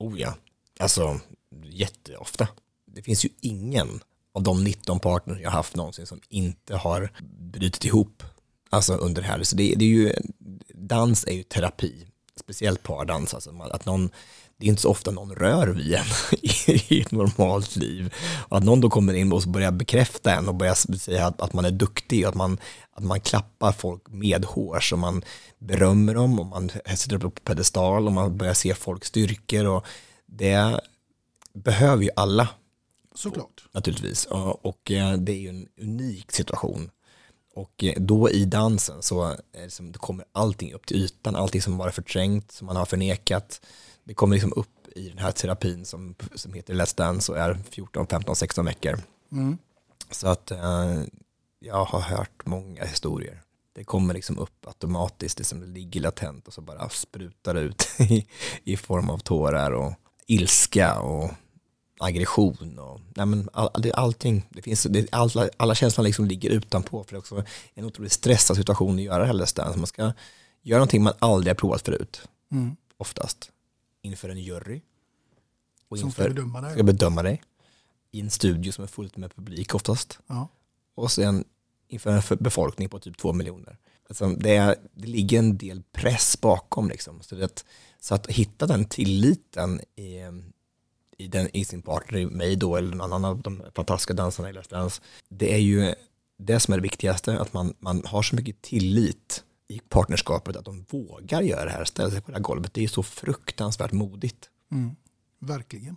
B: Oh ja, alltså jätteofta. Det finns ju ingen av de 19 partners jag haft någonsin som inte har brutit ihop alltså under det här. Så det, det är ju, dans är ju terapi, speciellt pardans. Alltså att någon, det är inte så ofta någon rör vid en *laughs* i ett normalt liv. Och att någon då kommer in och börjar bekräfta en och börjar säga att, att man är duktig och att man, att man klappar folk medhårs och man berömmer dem och man sätter upp på pedestal och man börjar se folks styrkor och det behöver ju alla.
A: Såklart.
B: Naturligtvis. Och, eh, det är ju en unik situation. Och eh, då i dansen så är det som, det kommer allting upp till ytan, allting som var förträngt, som man har förnekat. Det kommer liksom upp i den här terapin som, som heter Let's Dance och är 14, 15, 16 veckor.
A: Mm.
B: Så att eh, jag har hört många historier. Det kommer liksom upp automatiskt, det som ligger latent och så bara sprutar det ut *laughs* i, i form av tårar och ilska och aggression och nej men all, det, allting, det finns, det, alla, alla känslor liksom ligger utanpå för det är också en otroligt stressad situation att göra Hell's Dance. Man ska göra någonting man aldrig har provat förut,
A: Mm.
B: oftast, inför en jury. Och
A: Som ska bedöma dig.
B: Ska bedöma dig. I en studio som är fullt med publik oftast.
A: Ja.
B: Och sen inför en befolkning på typ två miljoner. Alltså det, är, det ligger en del press bakom. Liksom. Så, det, så att hitta den tilliten i, i, den, i sin partner, i mig då, eller någon annan av de fantastiska dansarna i Let's Dance, det är ju det som är det viktigaste, att man, man har så mycket tillit i partnerskapet att de vågar göra det här, ställa sig på det här golvet. Det är så fruktansvärt modigt.
A: Mm. Verkligen.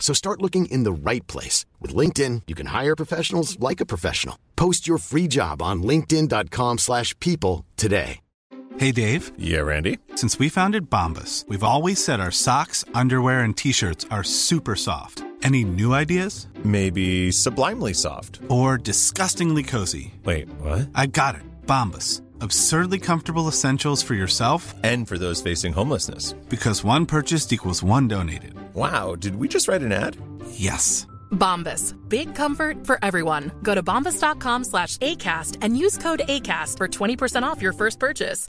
E: So start looking in the right place. With LinkedIn, you can hire professionals like a professional. Post your free job on linkedin.com slash people today.
F: Hey, Dave.
G: Yeah, Randy.
F: Since we founded Bombus, we've always said our socks, underwear, and t shirts are super soft. Any new ideas?
G: Maybe sublimely soft.
F: Or disgustingly cozy?
G: Wait, what?
F: I got it. Bombus. Absurdly comfortable essentials for yourself
G: And for those facing homelessness.
F: because one purchased equals one donated.
G: Wow, did we just write an ad?
F: Yes.
H: Bombas. Big comfort for everyone. Go to bombas.com slash ACAST and use code ACAST for 20% off your first purchase.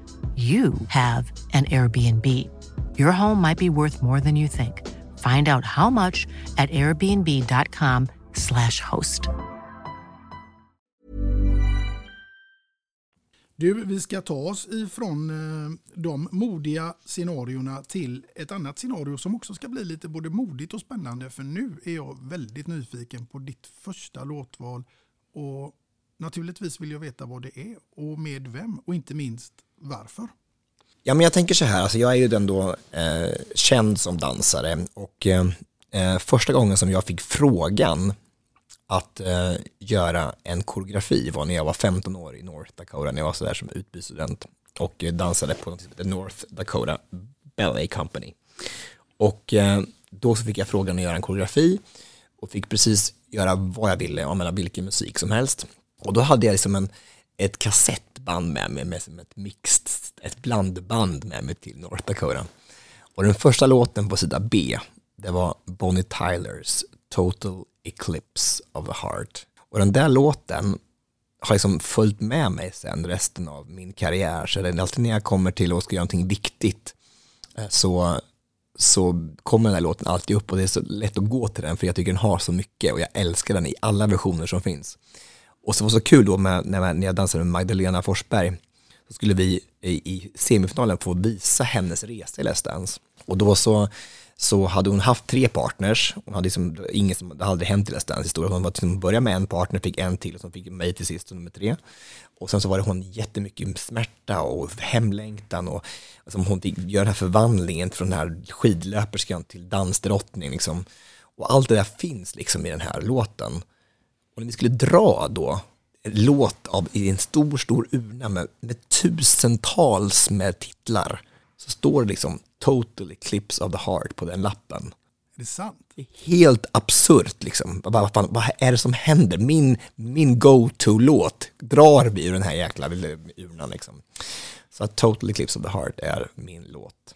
I: you have an Airbnb. Your home might be worth more than you think. Find out how much at airbnb.com/slash host.
A: Du, vi ska ta oss ifrån eh, de modiga scenarierna till ett annat scenario som också ska bli lite både modigt och spännande. För nu är jag väldigt nyfiken på ditt första låtval. Och naturligtvis vill jag veta vad det är och med vem och inte minst varför.
B: Ja, men jag tänker så här, alltså jag är ju den då eh, känd som dansare och eh, eh första gången som jag fick frågan att eh, göra en koreografi var när jag var 15 år i North Dakota, när jag var sådär som utbytesstudent och eh, dansade på något som heter North Dakota Ballet Company. Och eh, då så fick jag frågan att göra en koreografi och fick precis göra vad jag ville, använda vilken musik som helst. Och då hade jag liksom en, ett kassettband med mig, med som ett mixed, ett blandband med mig till North Dakota. Och den första låten på sida B, det var Bonnie Tylers Total Eclipse of the Heart. Och den där låten har liksom följt med mig sen resten av min karriär. Så det är alltid när jag kommer till och ska göra någonting viktigt eh, så, så kommer den här låten alltid upp och det är så lätt att gå till den för jag tycker den har så mycket och jag älskar den i alla versioner som finns. Och så var det så kul då med, när, när jag dansade med Magdalena Forsberg så skulle vi i, i semifinalen få visa hennes resa i Let's Dance. Och då så så hade hon haft tre partners. Hon hade liksom, ingen som, det hade aldrig hänt i Let's Dance historia. Hon var liksom, började med en partner, fick en till och så fick mig till sist, nummer tre. Och sen så var det hon jättemycket smärta och hemlängtan och alltså, hon fick göra den här förvandlingen från den här skidlöperskan till dansdrottning liksom. Och allt det där finns liksom i den här låten. Och när vi skulle dra då låt av, i en stor, stor urna med, med tusentals med titlar så står det liksom Total Eclipse of the Heart på den lappen.
A: Är det sant?
B: Det är helt absurt liksom. Vad, vad, fan, vad är det som händer? Min, min go-to-låt drar vi ur den här jäkla urnan liksom. Så Total Eclipse of the Heart är min låt.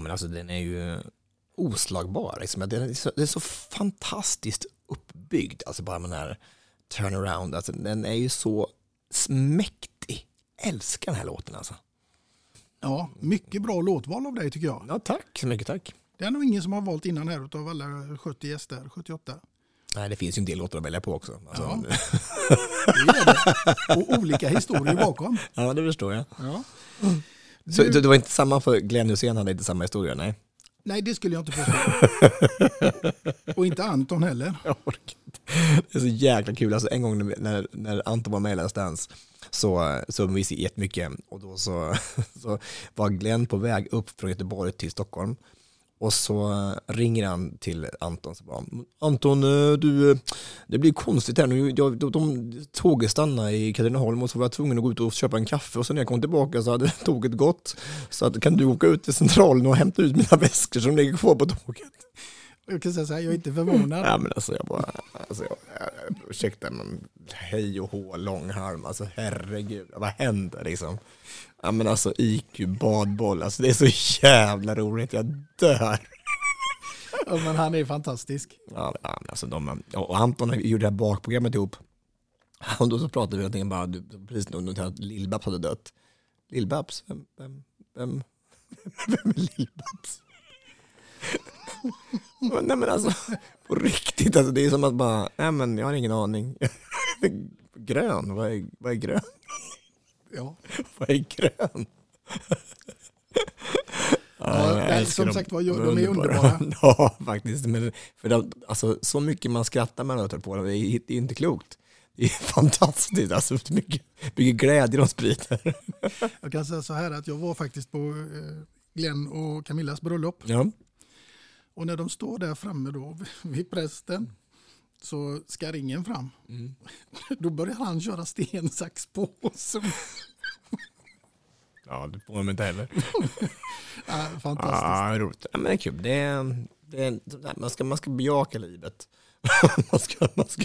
B: Men alltså den är ju oslagbar. Liksom. Den är så, det är så fantastiskt uppbyggd, alltså bara med den här turnaround. Alltså, den är ju så mäktig. Älskar den här låten alltså.
A: Ja, mycket bra låtval av dig tycker jag.
B: Ja, tack så mycket, tack.
A: Det är nog ingen som har valt innan här av alla 70 gäster, 78.
B: Nej, det finns ju en del låtar att välja på också. Alltså,
A: Ja. Det är det. Och olika historier bakom. *laughs*
B: ja, det förstår jag.
A: Ja.
B: Så
A: Du-
B: det var inte samma för Glenn Hysén hade inte samma historia, nej?
A: Nej, det skulle jag inte påstå. *laughs* Och inte Anton heller.
B: Jag orkar inte. Det är så jäkla kul. Alltså en gång när, när, Anton var med i Let's Dance så, så vi jättemycket och då så, *laughs* så var Glenn på väg upp från Göteborg till Stockholm och så eh, ringer han till Anton och bara Anton, eh, du, eh, det blir konstigt här nu. Jag, de, de, tåget stannade i Katrineholm och så var jag tvungen att gå ut och köpa en kaffe och sen när jag kom tillbaka så hade *laughs* tåget gått. Så att, kan du åka ut till centralen och hämta ut mina väskor som ligger kvar på tåget?
A: Jag kan säga så här, jag är inte förvånad.
B: Ja men alltså jag bara, alltså jag, jag, ursäkta men hej och hå, långharm, alltså herregud, vad händer liksom? Ja men alltså IQ, badboll, alltså det är så jävla roligt, jag dör.
A: Ja, men han är fantastisk.
B: Ja, men alltså de, och Anton gjorde det här bakprogrammet ihop. Och då så pratade vi någonting bara, du- precis när att Lill-Babs hade dött. Lill-Babs? Vem, vem, vem, *laughs* vem är Lill-Babs? *laughs* Nej men alltså, på riktigt, alltså, det är som att bara, nej men jag har ingen aning. *laughs* grön, vad är, vad är grön? *laughs*
A: Ja.
B: Vad är grön?
A: Ja,
B: älskar
A: som sagt var, de är underbara.
B: ja, faktiskt. Men för de, alltså, så mycket man skrattar med när på dem, det är, det är inte klokt. Det är fantastiskt, alltså, mycket, mycket glädje de sprider.
A: Jag kan säga så här att jag var faktiskt på eh, Glenn och Camillas bröllop.
B: Ja.
A: Och när de står där framme då *laughs* vid prästen så ska ringen fram.
B: Mm. *laughs*
A: Då börjar han köra sten, sax, påse.
B: Ja, det får man inte heller. *laughs*
A: Ja, fantastiskt.
B: Ja, roligt. Ja, men det är kul. Det är, det är, man, ska, man ska bejaka livet. man, ska, man, ska,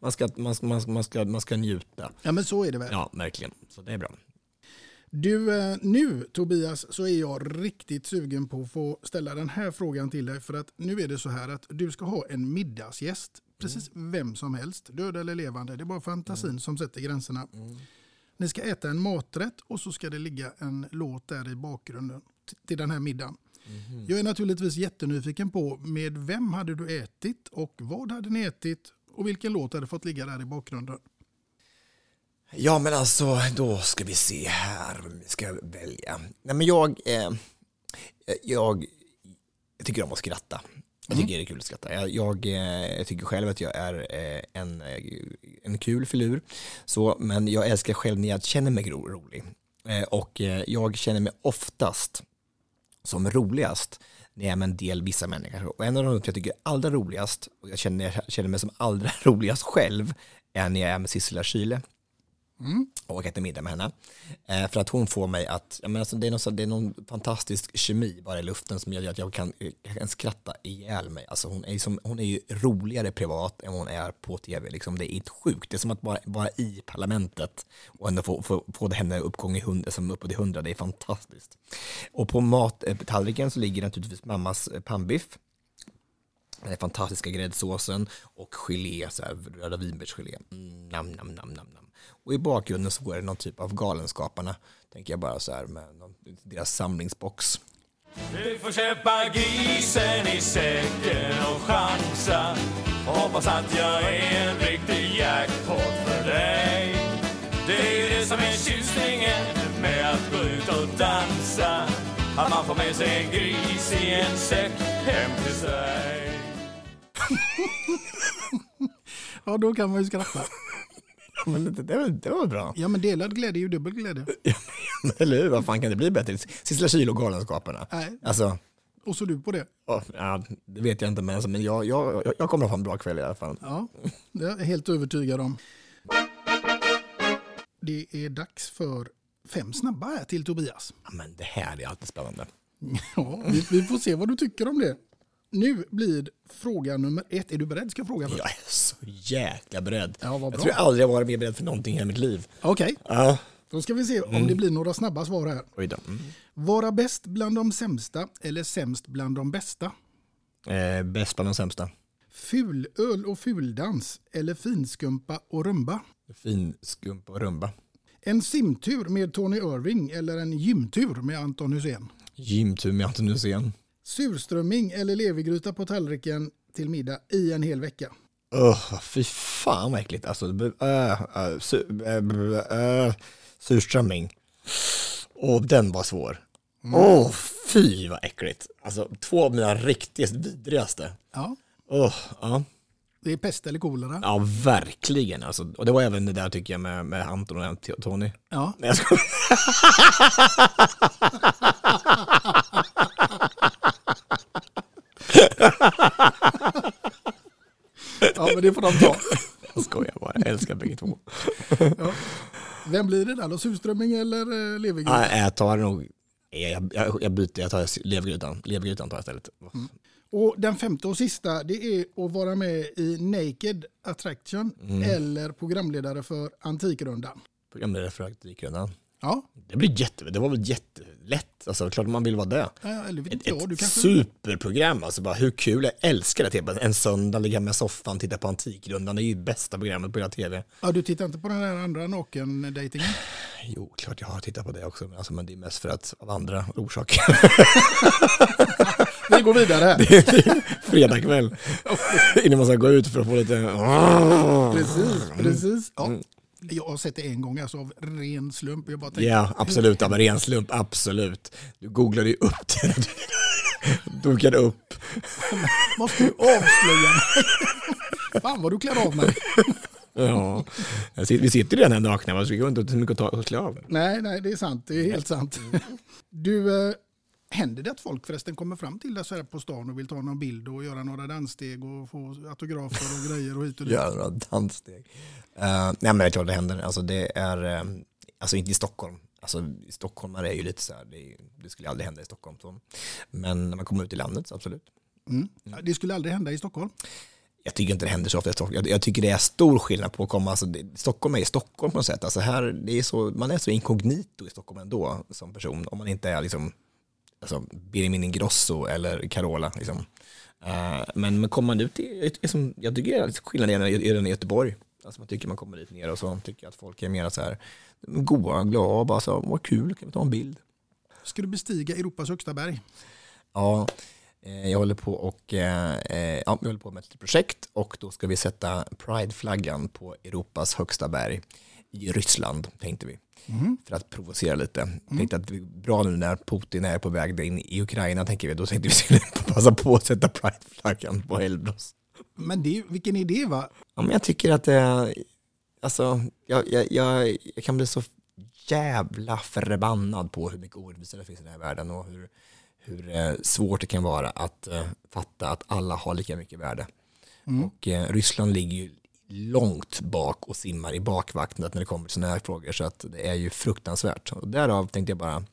B: man, ska, man, ska, man, ska, man, ska, man ska njuta.
A: Ja men så är det väl.
B: Ja, verkligen. Så det är bra.
A: Du, eh, nu Tobias så är jag riktigt sugen på att få ställa den här frågan till dig. För att nu är det så här att du ska ha en middagsgäst. Precis vem som helst, död eller levande. Det är bara fantasin som sätter gränserna. Ni ska äta en maträtt och så ska det ligga en låt där i bakgrunden till den här middagen. Jag är naturligtvis jättenyfiken på med vem hade du ätit och vad hade ni ätit och vilken låt hade fått ligga där i bakgrunden.
B: Ja, men alltså, då ska vi se här ska välja. Nej, men jag, eh, jag, jag tycker om att skratta. Jag tycker det är kul att skratta. Jag, jag, eh, jag tycker själv att jag är eh, en, eh, en kul filur. Så, men jag älskar själv när jag känner mig ro, rolig. Och jag känner mig oftast som roligast när jag är med en del vissa människor. Och en av de jag tycker är allra roligast, och jag känner, jag känner mig som allra *laughs* roligast själv, är när jag är med Sissela Kyle.
A: Mm.
B: och äter middag med henne. Eh, för att hon får mig att, jag menar, alltså, det, är någon, det är någon fantastisk kemi bara i luften som gör att jag kan, jag kan skratta ihjäl mig. Alltså hon, är som, hon är ju roligare privat än hon är på tv. Liksom. Det är inte sjukt. Det är som att vara, vara i parlamentet och ändå få, få, få henne uppgång i hund, som uppåt i hundra. Det är fantastiskt. Och på mattallriken så ligger naturligtvis mammas eh, pannbiff. Den här fantastiska gräddsåsen och gelé, så här, röda vinbärsgelé. Mm, nam, nam, nam, nam, nam. Och i bakgrunden så går det någon typ av Galenskaparna, tänker jag bara så här med någon, deras samlingsbox.
D: Du får köpa grisen i säcken och chansa och hoppas att jag är en riktig jackpot för dig. Det är det som är tjusningen med att gå ut och dansa. Att man får med sig en gris i en säck hem till sig. *laughs*
A: Ja, då kan man ju skratta. *laughs*
B: Men det, det, var, det var bra.
A: Ja, men delad glädje är ju dubbel glädje. *laughs*
B: Eller hur? Vad fan kan det bli bättre? Sissela Kyle och Galenskaparna.
A: Nej.
B: Alltså,
A: Och så du på det.
B: ja, ja, det vet jag inte, men, alltså, men jag, jag, jag, jag kommer att ha en bra kväll i alla fall.
A: Ja, det är jag helt övertygad om. Det är dags för fem snabba här till Tobias.
B: Ja, men det här är alltid spännande. *laughs*
A: Ja, vi, vi får se vad du tycker om det. Nu blir fråga nummer ett. Är du beredd? Ska jag fråga först?
B: Jag är så jäkla beredd.
A: Ja, vad
B: jag
A: bra.
B: tror jag aldrig har varit mer beredd för någonting i hela mitt liv.
A: Okej,
B: Ja.
A: då ska vi se om
B: Mm.
A: det blir några snabba svar här.
B: Oj då. Mm.
A: Vara bäst bland de sämsta eller sämst bland de bästa?
B: Eh, bäst bland de sämsta.
A: Fulöl och fuldans eller finskumpa och rumba?
B: Fin skumpa och rumba.
A: En simtur med Tony Irving eller en gymtur med Anton Hussein?
B: Gymtur med Anton Hussein.
A: Surströmming eller levergryta på tallriken till middag i en hel vecka?
B: Öh, fy fan vad äckligt. Alltså, äh, äh, su, äh, surströmming. Och den var svår. Åh, fy vad äckligt. Alltså två av mina riktigt vidrigaste.
A: Ja,
B: Åh, ja.
A: det är pest eller kolera.
B: ja, verkligen. Alltså, och det var även det där tycker jag med, med Anton och Tony.
A: Ja.
B: Nej, jag skojar. *laughs*
A: ja, men det får de ta.
B: Jag skojar bara, jag älskar bägge två.
A: Ja. Vem blir det där då? Surströmming eller eh, levergryta?
B: Nej, jag tar nog, jag, jag, jag byter, jag tar levergrytan. Levergrytan tar jag istället.
A: Och den femte och sista det är att vara med i Naked Attraction
B: Mm.
A: eller programledare för Antikrundan.
B: Programledare för Aktikrundan.
A: Ja,
B: Det blir jätte, det var väl jättelätt. Alltså klart man vill vara det.
A: Ja, eller vet
B: Ett,
A: jag,
B: ett
A: kanske...
B: superprogram, alltså bara hur kul, jag älskar det. Typ. En söndag ligga med soffan, titta på Antikrundan, det är ju bästa programmet på hela tv.
A: Ja, du tittar inte på den där andra naken-dejtingen? *sighs*
B: Jo, klart jag har tittat på det också, alltså, men det är mest för att av andra orsaker. *laughs*
A: Vi går vidare här. *laughs*
B: Det är fredag kväll, *laughs* innan man ska gå ut för att få lite...
A: Precis, precis. Ja. Jag har sett det en gång alltså, av ren slump. Jag bara tänkte,
B: Ja, absolut, av en ren slump, absolut. Du googlade ju upp det. Du *laughs* dukade upp.
A: Måste du avslöja mig? Fan vad du klär av mig.
B: Ja, vi sitter ju redan här nakna, så vi har inte så mycket att klä av.
A: Nej, nej, det är sant. Det är helt sant. Du, eh, händer det att folk förresten kommer fram till dig så här på stan och vill ta någon bild och göra några danssteg och få autografer och grejer och hit och dit?
B: Göra några danssteg. Uh, nej men det är klart det händer. Alltså det är, um, alltså inte i Stockholm. Alltså stockholmare är ju lite så här, det, är, det skulle aldrig hända i Stockholm. Så. Men när man kommer ut i landet så absolut.
A: Mm. Det skulle aldrig hända i Stockholm.
B: Jag tycker inte det händer så ofta i Stockholm. Jag, jag tycker det är stor skillnad på att komma, alltså det, Stockholm är i Stockholm på något sätt. Alltså här, det är så, man är så inkognito i Stockholm ändå som person. Om man inte är liksom, alltså Benjamin Ingrosso eller Carola. Liksom. Eh, men, men kommer man ut i, i, som, jag tycker det är skillnaden i, i, i Göteborg. Alltså man tycker man kommer dit ner och så tycker att folk är mer så här goa, glada och bara så, vad kul, kan vi ta en bild?
A: Ska du bestiga Europas högsta berg?
B: Ja, eh, jag håller på och eh, eh, ja, vi håller på med ett projekt och då ska vi sätta Pride-flaggan på Europas högsta berg i Ryssland, tänkte vi.
A: Mhm.
B: För att provocera lite. Tänkte att det är bra nu när Putin är på väg in i Ukraina, tänker vi. Då tänkte vi skulle passa på att sätta Pride-flaggan på Elbros.
A: Men det, vilken idé va?
B: Ja, men jag tycker att det, alltså, jag, jag, jag, jag kan bli så jävla förbannad på hur mycket orättvisa det finns i den här världen och hur, hur eh, svårt det kan vara att eh, fatta att alla har lika mycket värde.
A: Mm.
B: Och eh, Ryssland ligger ju långt bak och simmar i bakvattnet när det kommer till sådana här frågor. Så att det är ju fruktansvärt. Och därav tänkte jag bara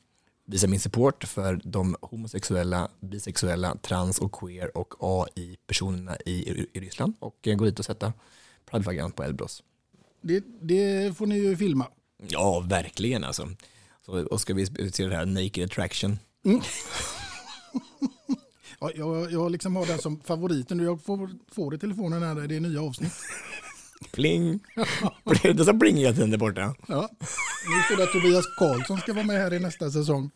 B: visa min support för de homosexuella, bisexuella, trans och queer och AI-personerna i, i Ryssland och eh, gå dit och sätta prideflaggan på Elbros.
A: Det, det får ni ju filma.
B: Ja, verkligen alltså. Så, och ska vi se det här Naked Attraction.
A: Mm. *laughs* ja, jag, jag liksom har den som favoriten. Jag får, får i telefonen när det är nya avsnitt.
B: Pling! *laughs* det som pling hela tiden där borta.
A: Ja. Nu står det att Tobias Karlsson ska vara med här i nästa säsong.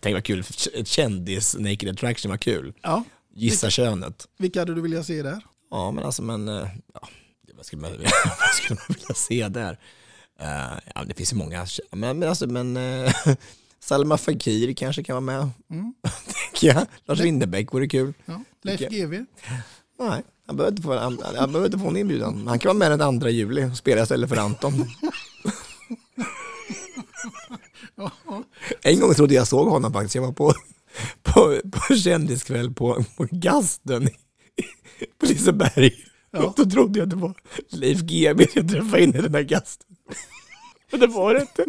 B: Tänk vad kul, ett kändis Naked Attraction var kul.
A: Ja.
B: Gissa
A: vilka,
B: könet.
A: Vilka hade du vilja se där?
B: Ja, men alltså men, eh, ja, vad skulle man, *laughs* vad skulle man vilja se där? Uh, ja, det finns ju många, men, men alltså men uh, *laughs* Salma Fakir kanske kan vara med. Mm. *laughs* ja, Lars Winnerbäck vore kul.
A: Ja. Leif GW?
B: Nej, han behöver inte få, han, han behöver inte få en inbjudan. Han kan vara med den andra juli och spela istället för Anton. *laughs* en gång trodde jag såg honom faktiskt. Jag var på, på, på kändiskväll på, på Gasten på Liseberg. Ja. Då trodde jag att det var Leif GW jag träffade in i den här gasten. Men det var det inte.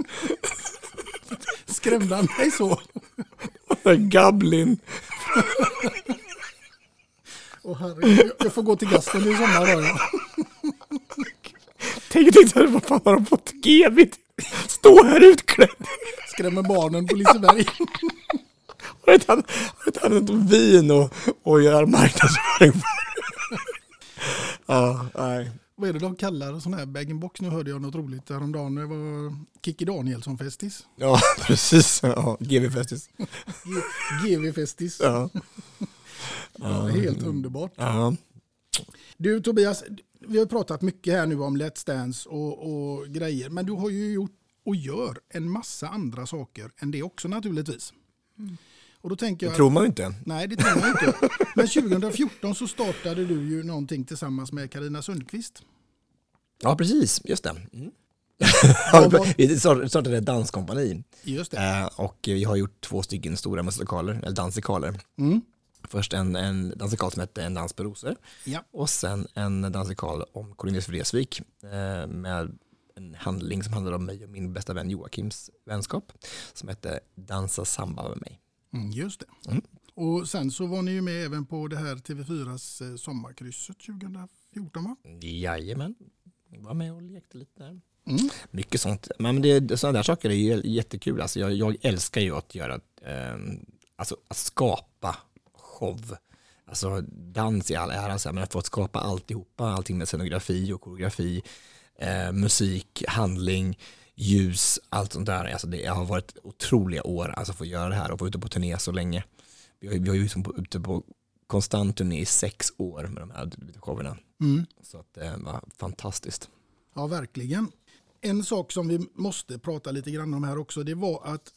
B: *laughs*
A: Skrämde han dig så? *laughs*
B: Gablin. *laughs*
A: Åh herregud, jag får gå till gasten i sommar då. Ja.
B: Tänk dig, vad fan har de fått GW Stå här utklädd.
A: Skrämmer barnen på Liseberg.
B: Har inte han, han inte vin och, och gör marknadsföring Ja, nej.
A: Vad är det de kallar sån här bag-in-box? Nu hörde jag något roligt häromdagen. Det var Kikki Danielsson-festis.
B: Ja, *laughs* precis. Ja, GV-festis.
A: GV-festis.
B: Ja.
A: ja. Helt underbart.
B: Ja.
A: Du Tobias, vi har pratat mycket här nu om Let's Dance och, och grejer. Men du har ju gjort och gör en massa andra saker än det också naturligtvis. Mm. Och då tänker jag
B: det tror man ju inte.
A: Nej, det tror man inte. Men 2014 så startade du ju någonting tillsammans med Karina Sundqvist.
B: Ja, precis. Just det. Mm. *laughs* Vi startade ett danskompani.
A: Just det.
B: Eh, och vi har gjort två stycken stora musikaler, eller dansikaler.
A: Mm.
B: Först en, en dansikal som hette En dans på rosor.
A: Ja.
B: Och sen en dansikal om Cornelius Vreeswijk eh, med en handling som handlar om mig och min bästa vän Joakims vänskap som hette Dansa samba med mig.
A: Mm, just det.
B: Mm.
A: Och sen så var ni ju med även på det här TV4s eh, sommarkrysset 2014 va?
B: Jajamän, var med och lekte lite där.
A: Mm.
B: Mycket sånt. Men det, sådana där saker är jättekul. Alltså jag, jag älskar ju att göra, eh, alltså att skapa show. Alltså dans i all ära, men att få skapa alltihopa, allting med scenografi och koreografi, eh, musik, handling, ljus, allt sånt där. Alltså det har varit otroliga år alltså för att göra det här och vara ute på turné så länge. Vi har, vi har ju liksom ute på konstant turné i sex år med de här showerna.
A: Mm.
B: Så att det var fantastiskt.
A: Ja, verkligen. En sak som vi måste prata lite grann om här också, det var att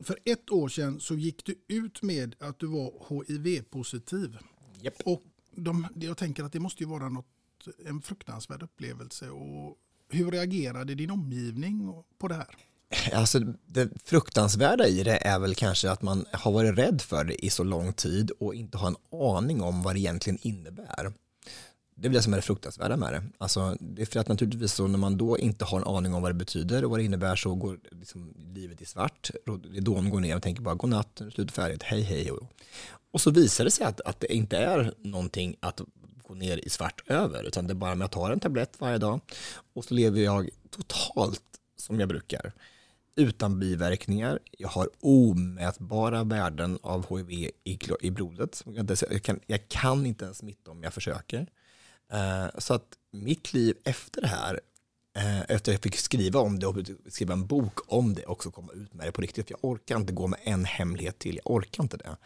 A: för ett år sedan så gick du ut med att du var HIV-positiv.
B: Yep.
A: Och de, jag tänker att det måste ju vara något, en fruktansvärd upplevelse. Och hur reagerade din omgivning på det här? *clears throat*
B: Alltså det fruktansvärda i det är väl kanske att man har varit rädd för det i så lång tid och inte har en aning om vad det egentligen innebär. Det är det som är det fruktansvärda med det. Alltså, det är för att naturligtvis så när man då inte har en aning om vad det betyder och vad det innebär så går liksom livet i svart. Dån går ner och tänker bara godnatt, slut färdigt, hej hej. Och så visar det sig att, att det inte är någonting att gå ner i svart över utan det är bara med att ta en tablett varje dag och så lever jag totalt som jag brukar utan biverkningar. Jag har omätbara värden av HIV i, i blodet. Jag kan, jag kan inte ens smitta om jag försöker. Eh, så att mitt liv efter det här, eh, efter att jag fick skriva om det och skriva en bok om det också komma ut med det på riktigt. För jag orkar inte gå med en hemlighet till, jag orkar inte det.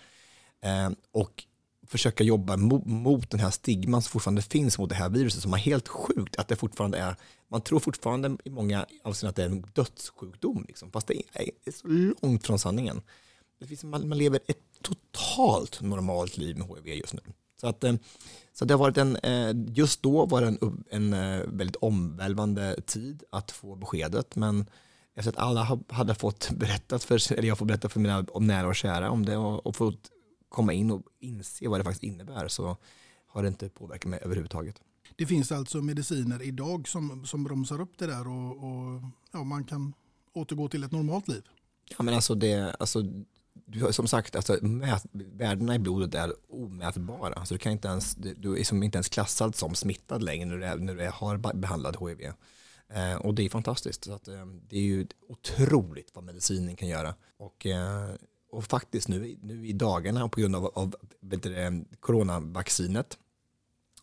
B: Eh, och försöka jobba mot, mot den här stigman som fortfarande finns mot det här viruset som är helt sjukt att det fortfarande är, man tror fortfarande i många avseenden att det är en dödssjukdom, liksom, fast det är, så långt från sanningen. Det finns, man, man lever ett totalt normalt liv med HIV just nu. Så, att, eh, så det har varit en, eh, just då var det en, en eh, väldigt omvälvande tid att få beskedet, men efter att alla hade fått *laughs* berättat för, eller jag får berätta för mina nära och kära om det och, och fått komma in och inse vad det faktiskt innebär så har det inte påverkat mig överhuvudtaget.
A: Det finns alltså mediciner idag som, som bromsar upp det där och, och ja, man kan återgå till ett normalt liv.
B: Ja, men alltså det, alltså, du har som sagt, alltså, mät, värdena i blodet är omätbara. Alltså, du, kan inte ens, du är som inte ens klassad som smittad längre när du, är, när du är, har behandlat HIV. Eh, och det är fantastiskt. Så att, eh, det är ju otroligt vad medicinen kan göra. Och, eh, och faktiskt nu, nu i dagarna på grund av, av du, coronavaccinet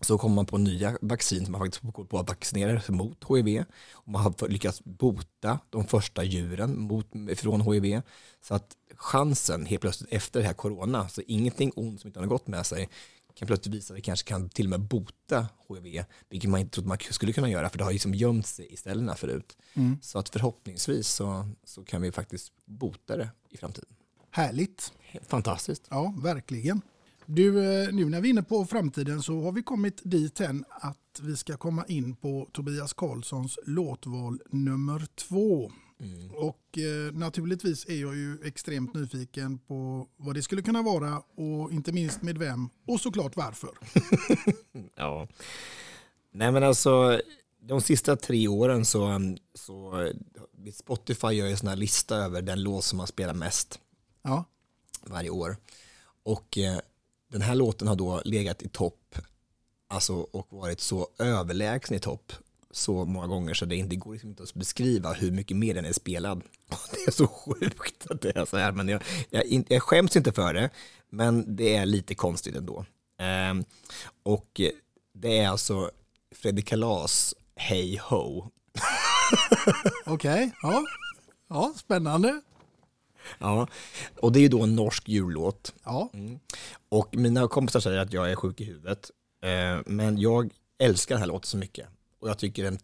B: så kommer man på nya vaccin som man faktiskt håller på att vaccinera sig mot HIV. Och man har lyckats bota de första djuren mot, från HIV. Så att chansen helt plötsligt efter det här corona, så ingenting ont som inte har gått med sig, kan plötsligt visa att det kanske kan till och med bota HIV, vilket man inte trodde man skulle kunna göra, för det har liksom gömt sig i ställena förut.
A: Mm.
B: Så att förhoppningsvis så, så kan vi faktiskt bota det i framtiden.
A: Härligt.
B: Fantastiskt.
A: Ja, verkligen. Du, eh, nu när vi är inne på framtiden så har vi kommit dit än att vi ska komma in på Tobias Karlssons låtval nummer två.
B: Mm.
A: Och eh, naturligtvis är jag ju extremt nyfiken på vad det skulle kunna vara och inte minst med vem och såklart varför. *laughs*
B: ja. Nej men alltså de sista tre åren så, så Spotify gör ju en sån här lista över den låt som man spelar mest
A: ja.
B: varje år. Och eh, den här låten har då legat i topp alltså, och varit så överlägsen i topp så många gånger så det inte går liksom inte att beskriva hur mycket mer den är spelad. *laughs* Det är så sjukt att det är så här, men jag, jag, jag skäms inte för det, men det är lite konstigt ändå. Ehm, och det är alltså Fredrik Kalas Hey Ho. *laughs*
A: Okej, okay, ja. ja, spännande.
B: Ja, och det är ju då en norsk jullåt.
A: Ja.
B: Mm. Och mina kompisar säger att jag är sjuk i huvudet, eh, men jag älskar den här låten så mycket. Och jag tycker den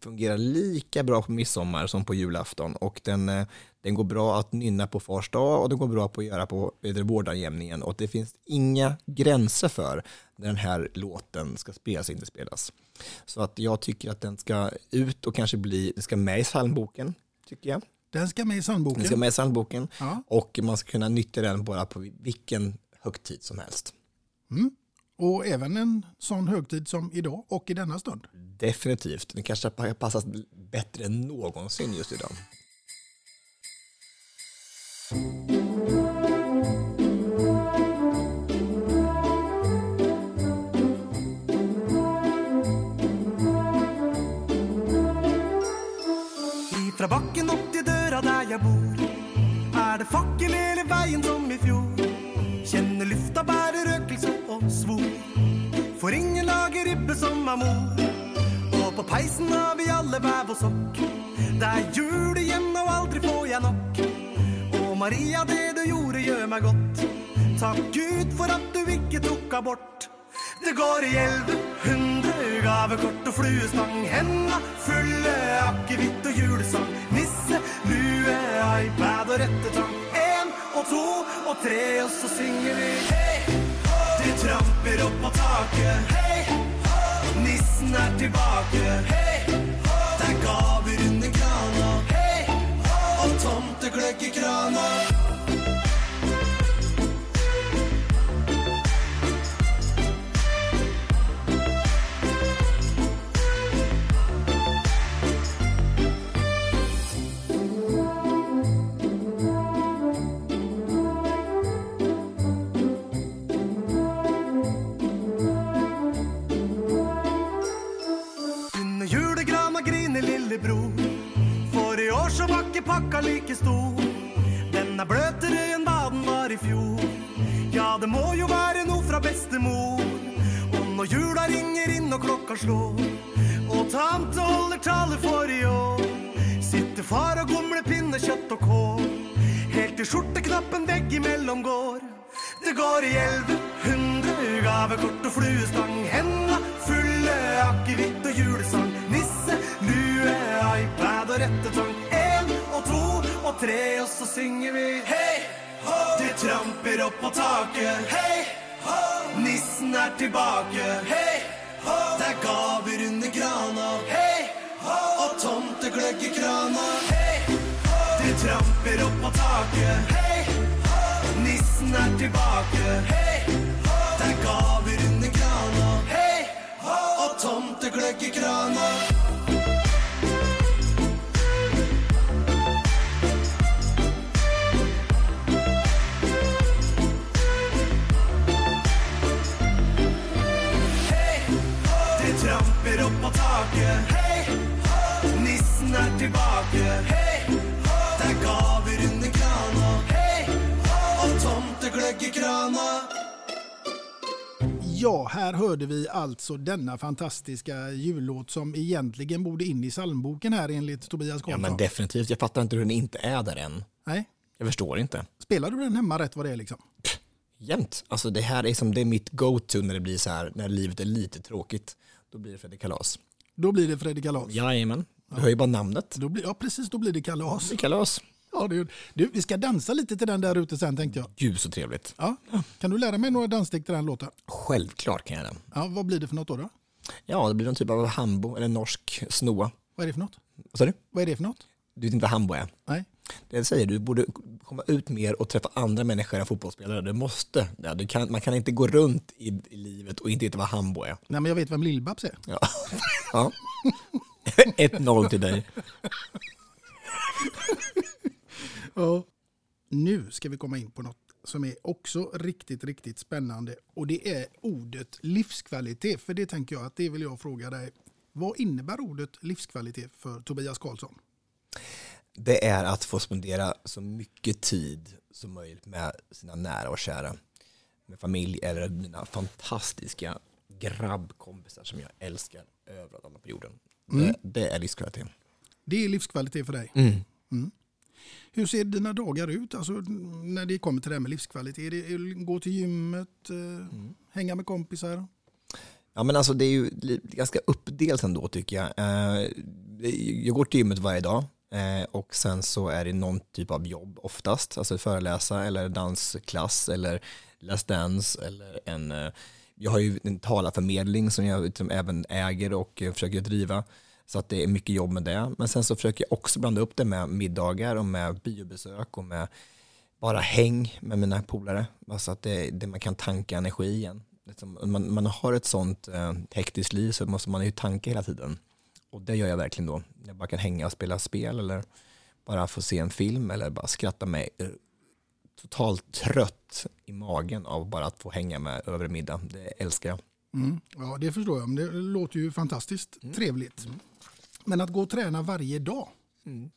B: fungerar lika bra på midsommar som på julafton. Och den, eh, den går bra att nynna på fars dag och den går bra på att göra på vårdagjämningen. Och det finns inga gränser för när den här låten ska spelas och inte spelas. Så att jag tycker att den ska ut och kanske bli, den ska med i psalmboken, tycker jag.
A: Den ska med i psalmboken.
B: Den ska med i psalmboken.
A: Ja.
B: Och man ska kunna nyttja den bara på vilken högtid som helst.
A: Mm. Och även en sån högtid som idag och i denna stund.
B: Definitivt. Den kanske passar bättre än någonsin just idag.
D: Er det fakkel hele veien som i fjor. Kjenner lufta bærer røkelse og svor. For ingen lager ribbe som er mor. Og på peisen har vi alle hver vår sokk. Det er jul igjen, og aldri får jeg nok. Og Maria, det du gjorde, gjør meg godt. Takk Gud for at du ikke tok abort. Det går i elleve hundre gavekort og fluestang. Henda fulle akevitt og julesang. To tre, och så synger vi hej hei. De tramper upp på taket. Hei, nissen er tilbake. Hei, Där gav vi under krana. Hei, og tomtegløgg i kranen like stor. Den er bløtere enn hva den var i fjor. Ja, det må jo være noe fra bestemor. Og når jula ringer inn og klokka slår, og tante holder tale for i år, sitter far og gomler pinnekjøtt og kål. Helt til skjorteknappen veggimellom går. Det går i elleve hundre gavekort og fluestang. Henda fulle akevitt og julesang. Nisse, lue, iPad og rettetang. Og to og tre, og så synger vi hei hå. De tramper opp på taket. Hei hå. Nissen er tilbake. Hei hå. Det er gaver under grana. Hei hå. Og tomtegløgg i krana. Hei hå. De tramper opp på taket. Hei hå. Nissen er tilbake. Hei hå. Det er gaver under grana. Hei hå. Og tomtegløgg i krana. Hei, nissen er tilbake. Hei, det er gaver under krana. Hei, og tomtegløgg i krana.
A: Ja, här hörde vi alltså denna fantastiska jullåt som egentligen borde in i psalmboken här enligt Tobias
B: Ja,
A: Karlsson.
B: men definitivt. Jag fattar inte hur den inte är där än.
A: Nej.
B: Jag förstår inte.
A: Spelar du den hemma rätt vad det är liksom?
B: Jämt. Alltså det här är som det är mitt go-to när det blir så här, när livet är lite tråkigt. Då blir det Fredrik Kalas.
A: Då blir det Fredrik Kalas.
B: Jajamän. Du hör ju bara namnet.
A: Då blir, ja, precis. Då blir det kalas.
B: Det kalas.
A: Ja, du, du, vi ska dansa lite till den där ute sen tänkte jag.
B: Gud så trevligt.
A: Ja. Kan du lära mig några danssteg till den låten?
B: Självklart kan jag det.
A: Ja, vad blir det för något då? då?
B: Ja, det blir någon typ av hambo eller norsk snoa.
A: Vad är det för något?
B: Vad sa du?
A: Vad är det för något?
B: Du vet inte vad hambo är?
A: Nej.
B: Det säger, du borde komma ut mer och träffa andra människor än fotbollsspelare. Du måste. Ja, du kan, man kan inte gå runt i, i livet och inte veta vad hambo är.
A: Nej, men jag vet vem Lill-Babs är.
B: Ja. *laughs* ja. *laughs* 1-0 till dig. *laughs*
A: Ja. Nu ska vi komma in på något som är också riktigt, riktigt spännande. Och det är ordet livskvalitet. För det tänker jag att det vill jag fråga dig. Vad innebär ordet livskvalitet för Tobias Karlsson?
B: Det är att få spendera så mycket tid som möjligt med sina nära och kära. Med familj eller mina fantastiska grabbkompisar som jag älskar överallt alla på jorden.
A: Mm.
B: Det, det är livskvalitet.
A: Det är livskvalitet för dig.
B: Mm.
A: Mm. Hur ser dina dagar ut alltså, när det kommer till det här med livskvalitet? Det gå till gymmet, eh,
B: Mm.
A: hänga med kompisar?
B: Ja men alltså det är ju ganska uppdelat ändå tycker jag. Eh, Jag går till gymmet varje dag eh, och sen så är det någon typ av jobb oftast, alltså föreläsa eller dansklass eller Let's Dance eller en, eh, jag har ju en talarförmedling som jag liksom även äger och eh, försöker driva. Så att det är mycket jobb med det. Men sen så försöker jag också blanda upp det med middagar och med biobesök och med bara häng med mina polare. Alltså att det, det man kan tanka energi igen. Liksom, man, man har ett sånt eh, hektiskt liv så måste man ju tanka hela tiden. Och det gör jag verkligen då. Jag bara kan hänga och spela spel eller bara få se en film eller bara skratta mig eh, totalt trött i magen av bara att få hänga med över middag. Det älskar jag.
A: Mm. Ja, det förstår jag. Men det låter ju fantastiskt trevligt. Men att gå och träna varje dag,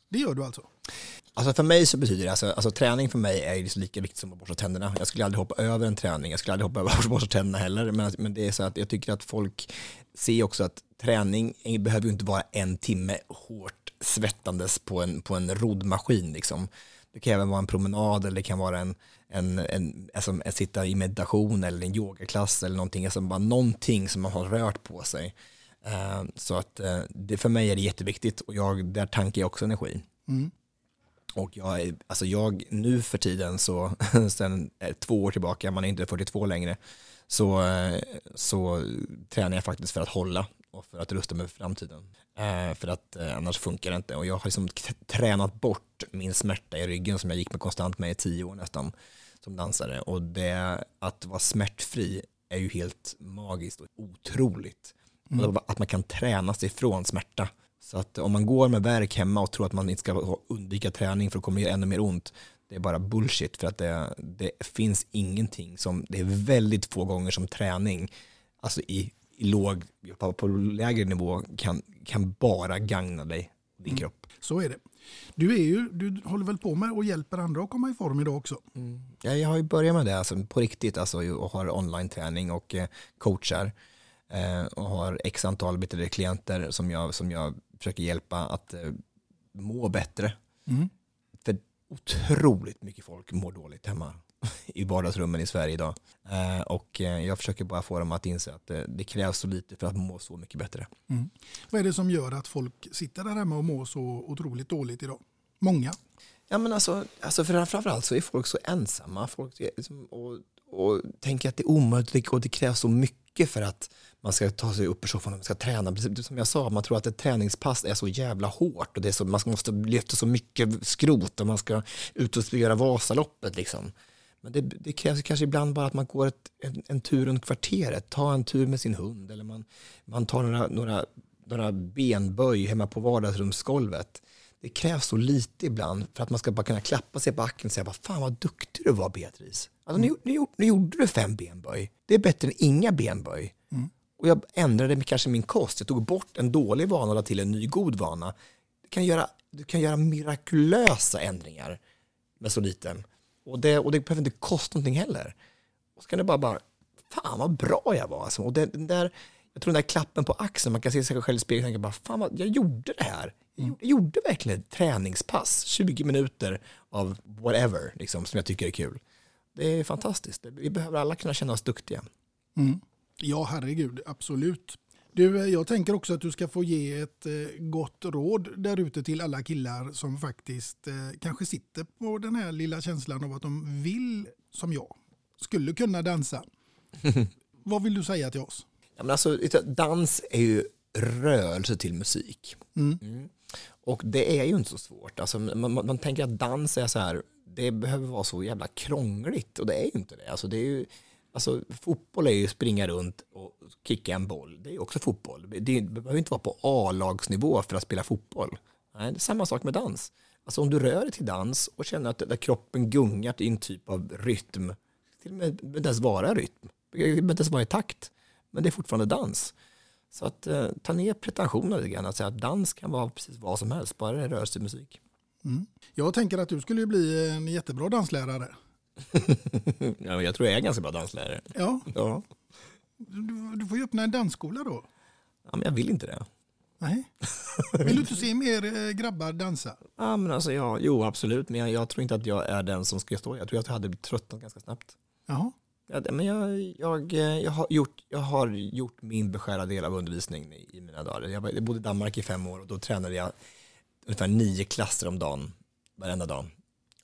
A: det gör du alltså?
B: Alltså för mig så betyder det, alltså, alltså träning för mig är ju liksom lika viktigt som att borsta tänderna. Jag skulle aldrig hoppa över en träning, jag skulle aldrig hoppa över att borsta tänderna heller. Men, men det är så att jag tycker att folk ser också att träning behöver ju inte vara en timme hårt svettandes på en, på en roddmaskin liksom. Det kan även vara en promenad eller det kan vara en, en, en alltså, en sitta i meditation eller en yogaklass eller någonting, alltså bara någonting som man har rört på sig. Uh, Så att uh, det, för mig är det jätteviktigt och jag, där tankar jag också energi.
A: Mm.
B: Och jag, alltså jag nu för tiden så, *laughs* sen eh, två år tillbaka, man är inte 42 längre, så, eh, så tränar jag faktiskt för att hålla och för att rusta mig för framtiden. Eh, för att eh, annars funkar det inte. Och jag har liksom tränat bort min smärta i ryggen som jag gick med konstant med i tio år nästan som dansare. Och det, att vara smärtfri är ju helt magiskt och otroligt.
A: Mm.
B: Och att man kan träna sig ifrån smärta. Så att om man går med värk hemma och tror att man inte ska undvika träning för att det kommer göra ännu mer ont, det är bara bullshit för att det, det finns ingenting som, det är väldigt få gånger som träning, alltså i, i låg, på, på lägre nivå kan, kan bara gagna dig din kropp.
A: Så är det. Du, är ju, du håller väl på med och hjälper andra att komma i form idag också?
B: Ja, jag har ju börjat med det alltså, på riktigt alltså, och har online-träning och eh, coachar eh, och har x antal klienter som jag, som jag försöker hjälpa att eh, må bättre.
A: Mm.
B: För otroligt mycket folk mår dåligt hemma *laughs* i vardagsrummen i Sverige idag. Eh, och eh, jag försöker bara få dem att inse att det krävs så lite för att må så mycket bättre.
A: Mm. Vad är det som gör att folk sitter där hemma och mår så otroligt dåligt idag? Många.
B: Ja men alltså, alltså för, framförallt så är folk så ensamma folk liksom, och, och tänker att det är omöjligt och det krävs så mycket för att man ska ta sig upp ur soffan och man ska träna. Precis Som jag sa, man tror att ett träningspass är så jävla hårt och det är så, man måste lyfta så mycket skrot och man ska ut och göra Vasaloppet liksom. Men det, det krävs kanske ibland bara att man går ett, en, en tur runt kvarteret, tar en tur med sin hund eller man, man tar några, några, några benböj hemma på vardagsrumsgolvet. Det krävs så lite ibland för att man ska bara kunna klappa sig på axeln och säga fan vad duktig du var Beatrice. Alltså, nu, nu, nu gjorde du fem benböj. Det är bättre än inga benböj. Och jag ändrade kanske min kost. Jag tog bort en dålig vana och lade till en ny god vana. Du kan göra, du kan göra mirakulösa ändringar med så liten. Och det, och det behöver inte kosta någonting heller. Och så kan det bara, bara fan vad bra jag var. Alltså. Och det, den där, jag tror den där klappen på axeln, man kan se sig själv i spegeln och tänka bara, fan vad, jag gjorde det här. Jag gjorde, jag gjorde verkligen ett träningspass, 20 minuter av whatever, liksom, som jag tycker är kul. Det är fantastiskt. Vi behöver alla kunna känna oss duktiga.
A: Mm. Ja, herregud, absolut. Du, jag tänker också att du ska få ge ett eh, gott råd där ute till alla killar som faktiskt eh, kanske sitter på den här lilla känslan av att de vill, som jag, skulle kunna dansa. *laughs* Vad vill du säga till oss?
B: Ja, men alltså, dans är ju rörelse till musik.
A: Mm.
B: Mm. Och det är ju inte så svårt. Alltså, man, man, man tänker att dans är så här, det behöver vara så jävla krångligt och det är ju inte det. Alltså, det är ju, alltså, fotboll är ju springa runt och kicka en boll. Det är ju också fotboll. Det, behöver inte vara på A-lagsnivå för att spela fotboll. Nej, det är samma sak med dans. Alltså om du rör dig till dans och känner att där kroppen gungar till en typ av rytm, till och med behöver inte ens vara rytm, det behöver inte ens vara i takt, men det är fortfarande dans. Så att eh, ta ner pretensioner lite grann, att säga att dans kan vara precis vad som helst, bara det rör sig musik.
A: Mm. Jag tänker att du skulle ju bli en jättebra danslärare. *laughs*
B: ja, jag tror jag är ganska bra danslärare.
A: Ja.
B: ja.
A: Du, du får ju öppna en dansskola då.
B: Ja, men jag vill inte det.
A: Nej. Vill du inte se mer eh, grabbar dansa?
B: Ja, men alltså, ja, jo, absolut, men jag, jag tror inte att jag är den som ska stå. Jag tror att jag hade blivit tröttnat ganska snabbt.
A: Jaha.
B: Ja, men jag, jag, jag, har gjort, jag har gjort min beskärda del av undervisning i, i mina dagar. Jag bodde i Danmark i fem år och då tränade jag ungefär nio klasser om dagen, varenda dag.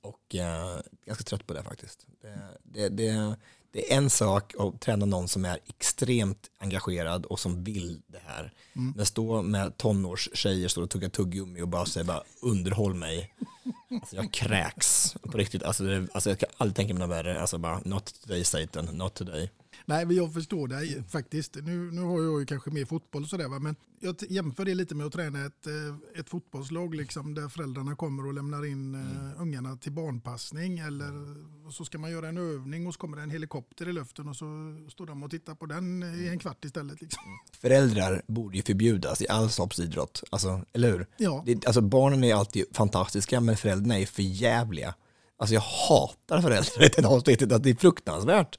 B: Och eh, ganska trött på det faktiskt. Det, det, det, det är en sak att träna någon som är extremt engagerad och som vill det här.
A: Mm.
B: Men stå med tonårstjejer står och tuggar tuggummi och bara säger bara underhåll mig. Alltså jag kräks på riktigt. Alltså, det, alltså jag kan aldrig tänka mig något värre. Alltså bara not today Satan, not today.
A: Nej, men jag förstår dig faktiskt. Nu, nu har jag ju kanske mer fotboll och sådär, men jag jämför det lite med att träna ett, eh, ett fotbollslag liksom, där föräldrarna kommer och lämnar in eh, ungarna till barnpassning. Eller och så ska man göra en övning och så kommer det en helikopter i luften och så står de och tittar på den i en kvart istället. Liksom.
B: Föräldrar borde ju förbjudas i all sorts idrott. Alltså, eller hur?
A: Ja.
B: Det, alltså barnen är alltid fantastiska men föräldrarna är för jävliga. Alltså jag hatar föräldrar i det avsnittet, att det är fruktansvärt.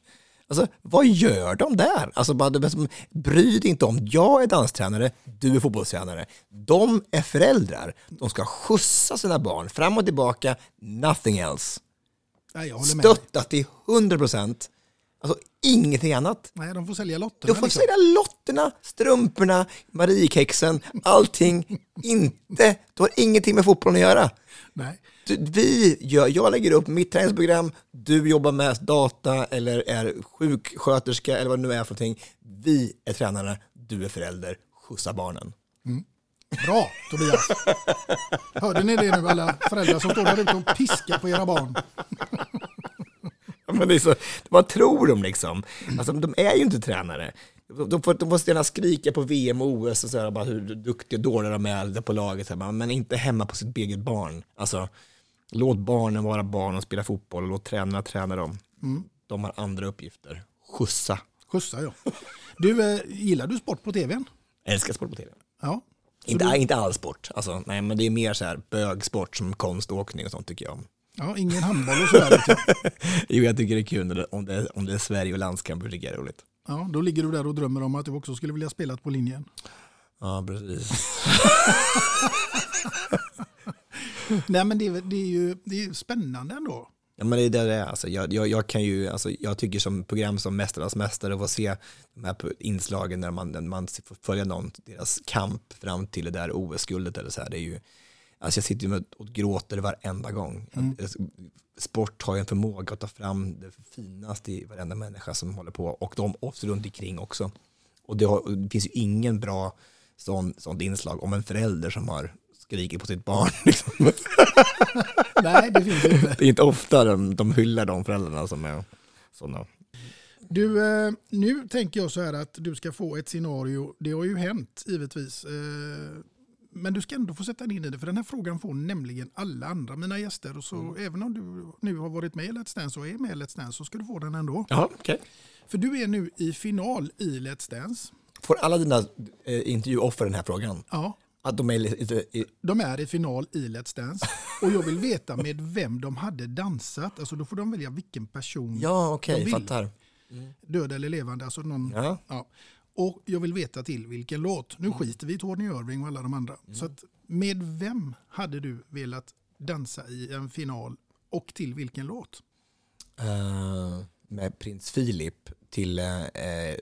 B: Alltså vad gör de där? Alltså det bry dig inte om, jag är danstränare, du är fotbollstränare. De är föräldrar, de ska skjutsa sina barn fram och tillbaka, nothing else.
A: Dig.
B: Stötta till 100 procent, alltså ingenting annat.
A: Nej, de får sälja lotterna.
B: Du får
A: liksom.
B: sälja lotterna, strumporna, Mariekexen, allting. *laughs* Inte, du har ingenting med fotbollen att göra.
A: Nej.
B: Vi gör, jag lägger upp mitt träningsprogram, du jobbar med data eller är sjuksköterska eller vad det nu är för någonting. Vi är tränare, du är förälder, skjutsa barnen.
A: Bra Tobias. Hörde ni det nu alla föräldrar som står där ute och piskar på era barn?
B: Men det är så, vad tror de liksom? Alltså, de är ju inte tränare. De, får, de får gärna skrika på VM och OS och så här, bara hur duktiga och dåliga de är på laget, här, men inte hemma på sitt eget barn. Alltså, låt barnen vara barn och spela fotboll och låt tränarna träna dem.
A: Mm.
B: De har andra uppgifter. Skjutsa.
A: Skjutsa ja. Du, eh, gillar du sport på tvn?
B: Jag älskar sport på tv.
A: Ja.
B: Inte,
A: du-
B: inte all sport, alltså, nej, men det är mer så här bögsport som konståkning och sånt tycker jag om.
A: Ja, ingen handboll och sådär. *laughs*
B: Jo, jag tycker det är kul det, om, det, är- om det är Sverige och landskamper, tycker jag är roligt.
A: Ja, då ligger du där och drömmer om att du också skulle vilja spela på linjen.
B: Ja, precis. *laughs* *laughs*
A: Nej, men det, är- det är ju det är spännande ändå.
B: Ja men det är det det är. Alltså, jag, jag, jag kan ju, alltså, jag tycker som program som Mästarnas Mästare och få se de här inslagen när man, när man får följa någon, deras kamp fram till det där OS-guldet eller så här, det är ju, alltså jag sitter ju och gråter varenda gång.
A: Mm.
B: Att, Sport har ju en förmåga att ta fram det finaste i varenda människa som håller på och de oss runt omkring också. Och det, har, det finns ju ingen bra sån, sånt inslag om en förälder som har skriker på sitt barn. *laughs* Liksom.
A: Nej, det finns inte.
B: Det är inte ofta de, de hyllar de föräldrarna som är sådana.
A: Du, eh, nu tänker jag så här att du ska få ett scenario. Det har ju hänt givetvis. Eh, men du ska ändå få sätta dig in i det, för den här frågan får nämligen alla andra mina gäster. Och så
B: Mm.
A: även om du nu har varit med i Let's Dance och är med i Let's Dance så ska du få den ändå.
B: Jaha, okej.
A: För du är nu i final i Let's Dance.
B: Får alla dina eh, intervjuoffer den här frågan?
A: Ja.
B: Att de är lite... i-
A: De är i final i Let's Dance och jag vill veta med vem de hade dansat. Alltså då får de välja vilken person
B: Ja, okej,
A: de vill.
B: fattar.
A: Död eller levande. Alltså någon,
B: Ja.
A: ja. Och jag vill veta till vilken låt. Nu skiter vi i Tony Irving och alla de andra. Så att med vem hade du velat dansa i en final och till vilken låt?
B: Eh, med prins Philip till eh,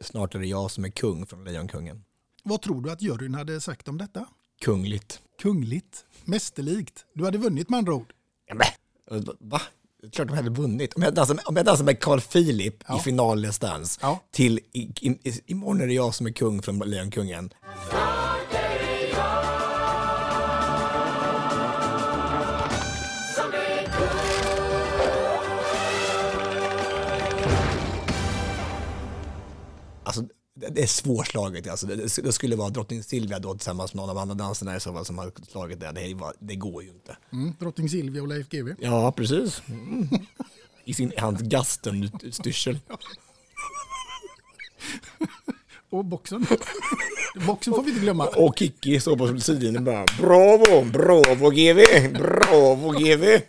B: Snart är det jag som är kung från Lejonkungen.
A: Vad tror du att juryn hade sagt om detta?
B: Kungligt.
A: Kungligt, mästerlikt. Du hade vunnit med andra ord.
B: Eh, Va? Det är Klart de hade vunnit. Om jag dansar med, om jag dansar med Carl Philip i final Let's Dance till i, i, i, Imorgon är det jag som är kung från Lejonkungen. Det är svårslaget. Alltså, det, det skulle vara drottning Silvia då tillsammans med någon av andra dansarna i så fall som har slagit det. Det, var, det går ju inte.
A: Mm, Drottning Silvia och Leif GW.
B: Ja, precis. Mm. *laughs* I sin hans Gasten-styrsel. *laughs*
A: Och boxen. boxen får vi inte glömma.
B: Och Kikki står på sidan och bara Bravo, bravo GV, bravo GV.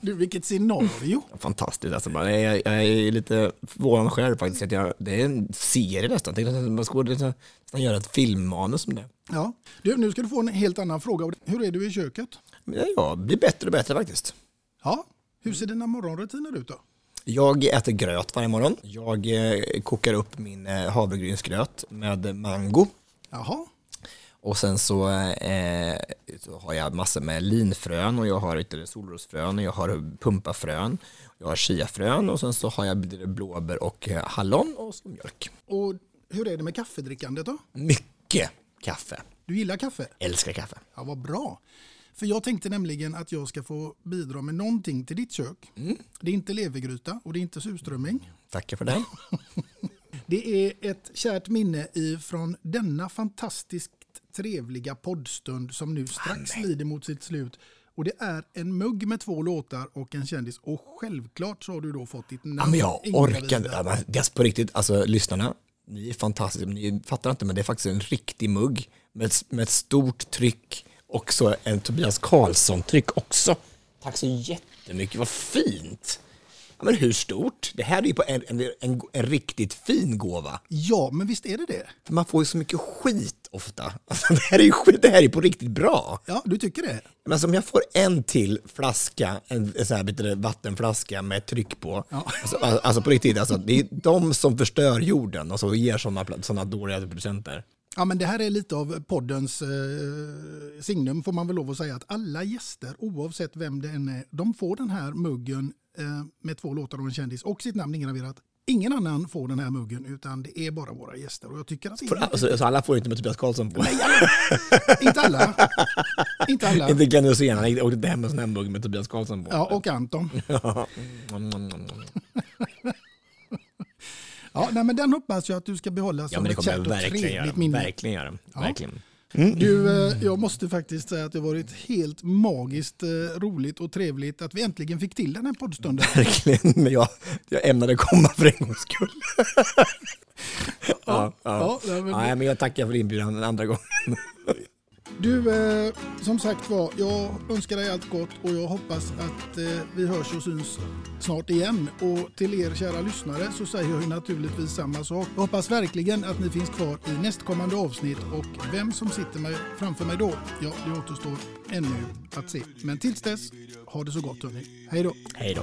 A: Du, vilket scenario.
B: Fantastiskt alltså. bara. Jag, jag är lite förvånad själv faktiskt. Att jag, det är en serie nästan. Tänk att man skulle nästan göra ett filmmanus om det.
A: Ja. Du, nu ska du få en helt annan fråga. Hur är du i köket?
B: Men jag blir bättre och bättre faktiskt.
A: Ja. Hur ser dina morgonrutiner ut då?
B: Jag äter gröt varje morgon. Jag eh, kokar upp min eh, havregrynsgröt med mango.
A: Jaha.
B: Och sen så, eh, så har jag massor med linfrön och jag har lite solrosfrön och jag har pumpafrön. Jag har chiafrön och sen så har jag blåbär och eh, hallon och så mjölk.
A: Och hur är det med kaffedrickandet då?
B: Mycket kaffe.
A: Du gillar kaffe?
B: Älskar kaffe.
A: Ja, vad bra. För jag tänkte nämligen att jag ska få bidra med någonting till ditt kök. Det är inte levergryta och det är inte surströmming.
B: Tackar för det. *laughs*
A: Det är ett kärt minne ifrån denna fantastiskt trevliga poddstund som nu strax lider mot sitt slut. Och det är en mugg med två låtar och en kändis. Och självklart så har du då fått ditt namn.
B: Ja, men jag orkar inte. Ja, på riktigt, alltså lyssnarna, ni är fantastiska. Ni fattar inte, men det är faktiskt en riktig mugg med, med ett stort tryck och så en Tobias Karlsson-tryck också. Tack så jättemycket, vad fint. Ja, men hur stort? Det här är ju på en, en, en, en riktigt fin gåva.
A: Ja, men visst är det det?
B: För man får ju så mycket skit ofta. Alltså, det här är ju skit, det här är på riktigt bra.
A: Ja, du tycker det?
B: Men alltså, om jag får en till flaska, en, en sån här vattenflaska med tryck på. Alltså, alltså på riktigt, alltså, det är de som förstör jorden och så ger sådana såna dåliga presenter.
A: Ja, men det här är lite av poddens eh, signum får man väl lov att säga. Att alla gäster, oavsett vem det än är, de får den här muggen eh, med två låtar och en kändis och sitt namn ingraverat. Ingen annan får den här muggen utan det är bara våra gäster. Och jag tycker att
B: För, alltså, så alla får inte med Tobias Karlsson på.
A: Inte alla. Inte alla.
B: inte Glenn Hysén, han åkte inte hem med en sån här mugg med Tobias Karlsson på.
A: Ja, och Anton. *laughs*
B: Ja.
A: Ja, nej, men den hoppas jag att du ska behålla
B: Ja,
A: som
B: men det
A: ett kärt och trevligt
B: göra.
A: minne.
B: Verkligen göra.
A: Ja.
B: Verkligen.
A: Du, eh, jag måste faktiskt säga att det har varit helt magiskt eh, roligt och trevligt att vi äntligen fick till den här poddstunden. *laughs*
B: Verkligen, men jag, jag ämnade komma för en gångs skull. ja, ja.
A: ja, men-
B: Nej, men jag tackar för inbjudan en andra gången.
A: Du, eh, som sagt var, jag önskar dig allt gott och jag hoppas att eh, vi hörs och syns snart igen. Och till er kära lyssnare så säger jag ju naturligtvis samma sak. Jag hoppas verkligen att ni finns kvar i nästkommande avsnitt och vem som sitter med, framför mig då, ja det återstår ännu att se. Men tills dess, ha det så gott hörni. Hej då!
B: Hej då!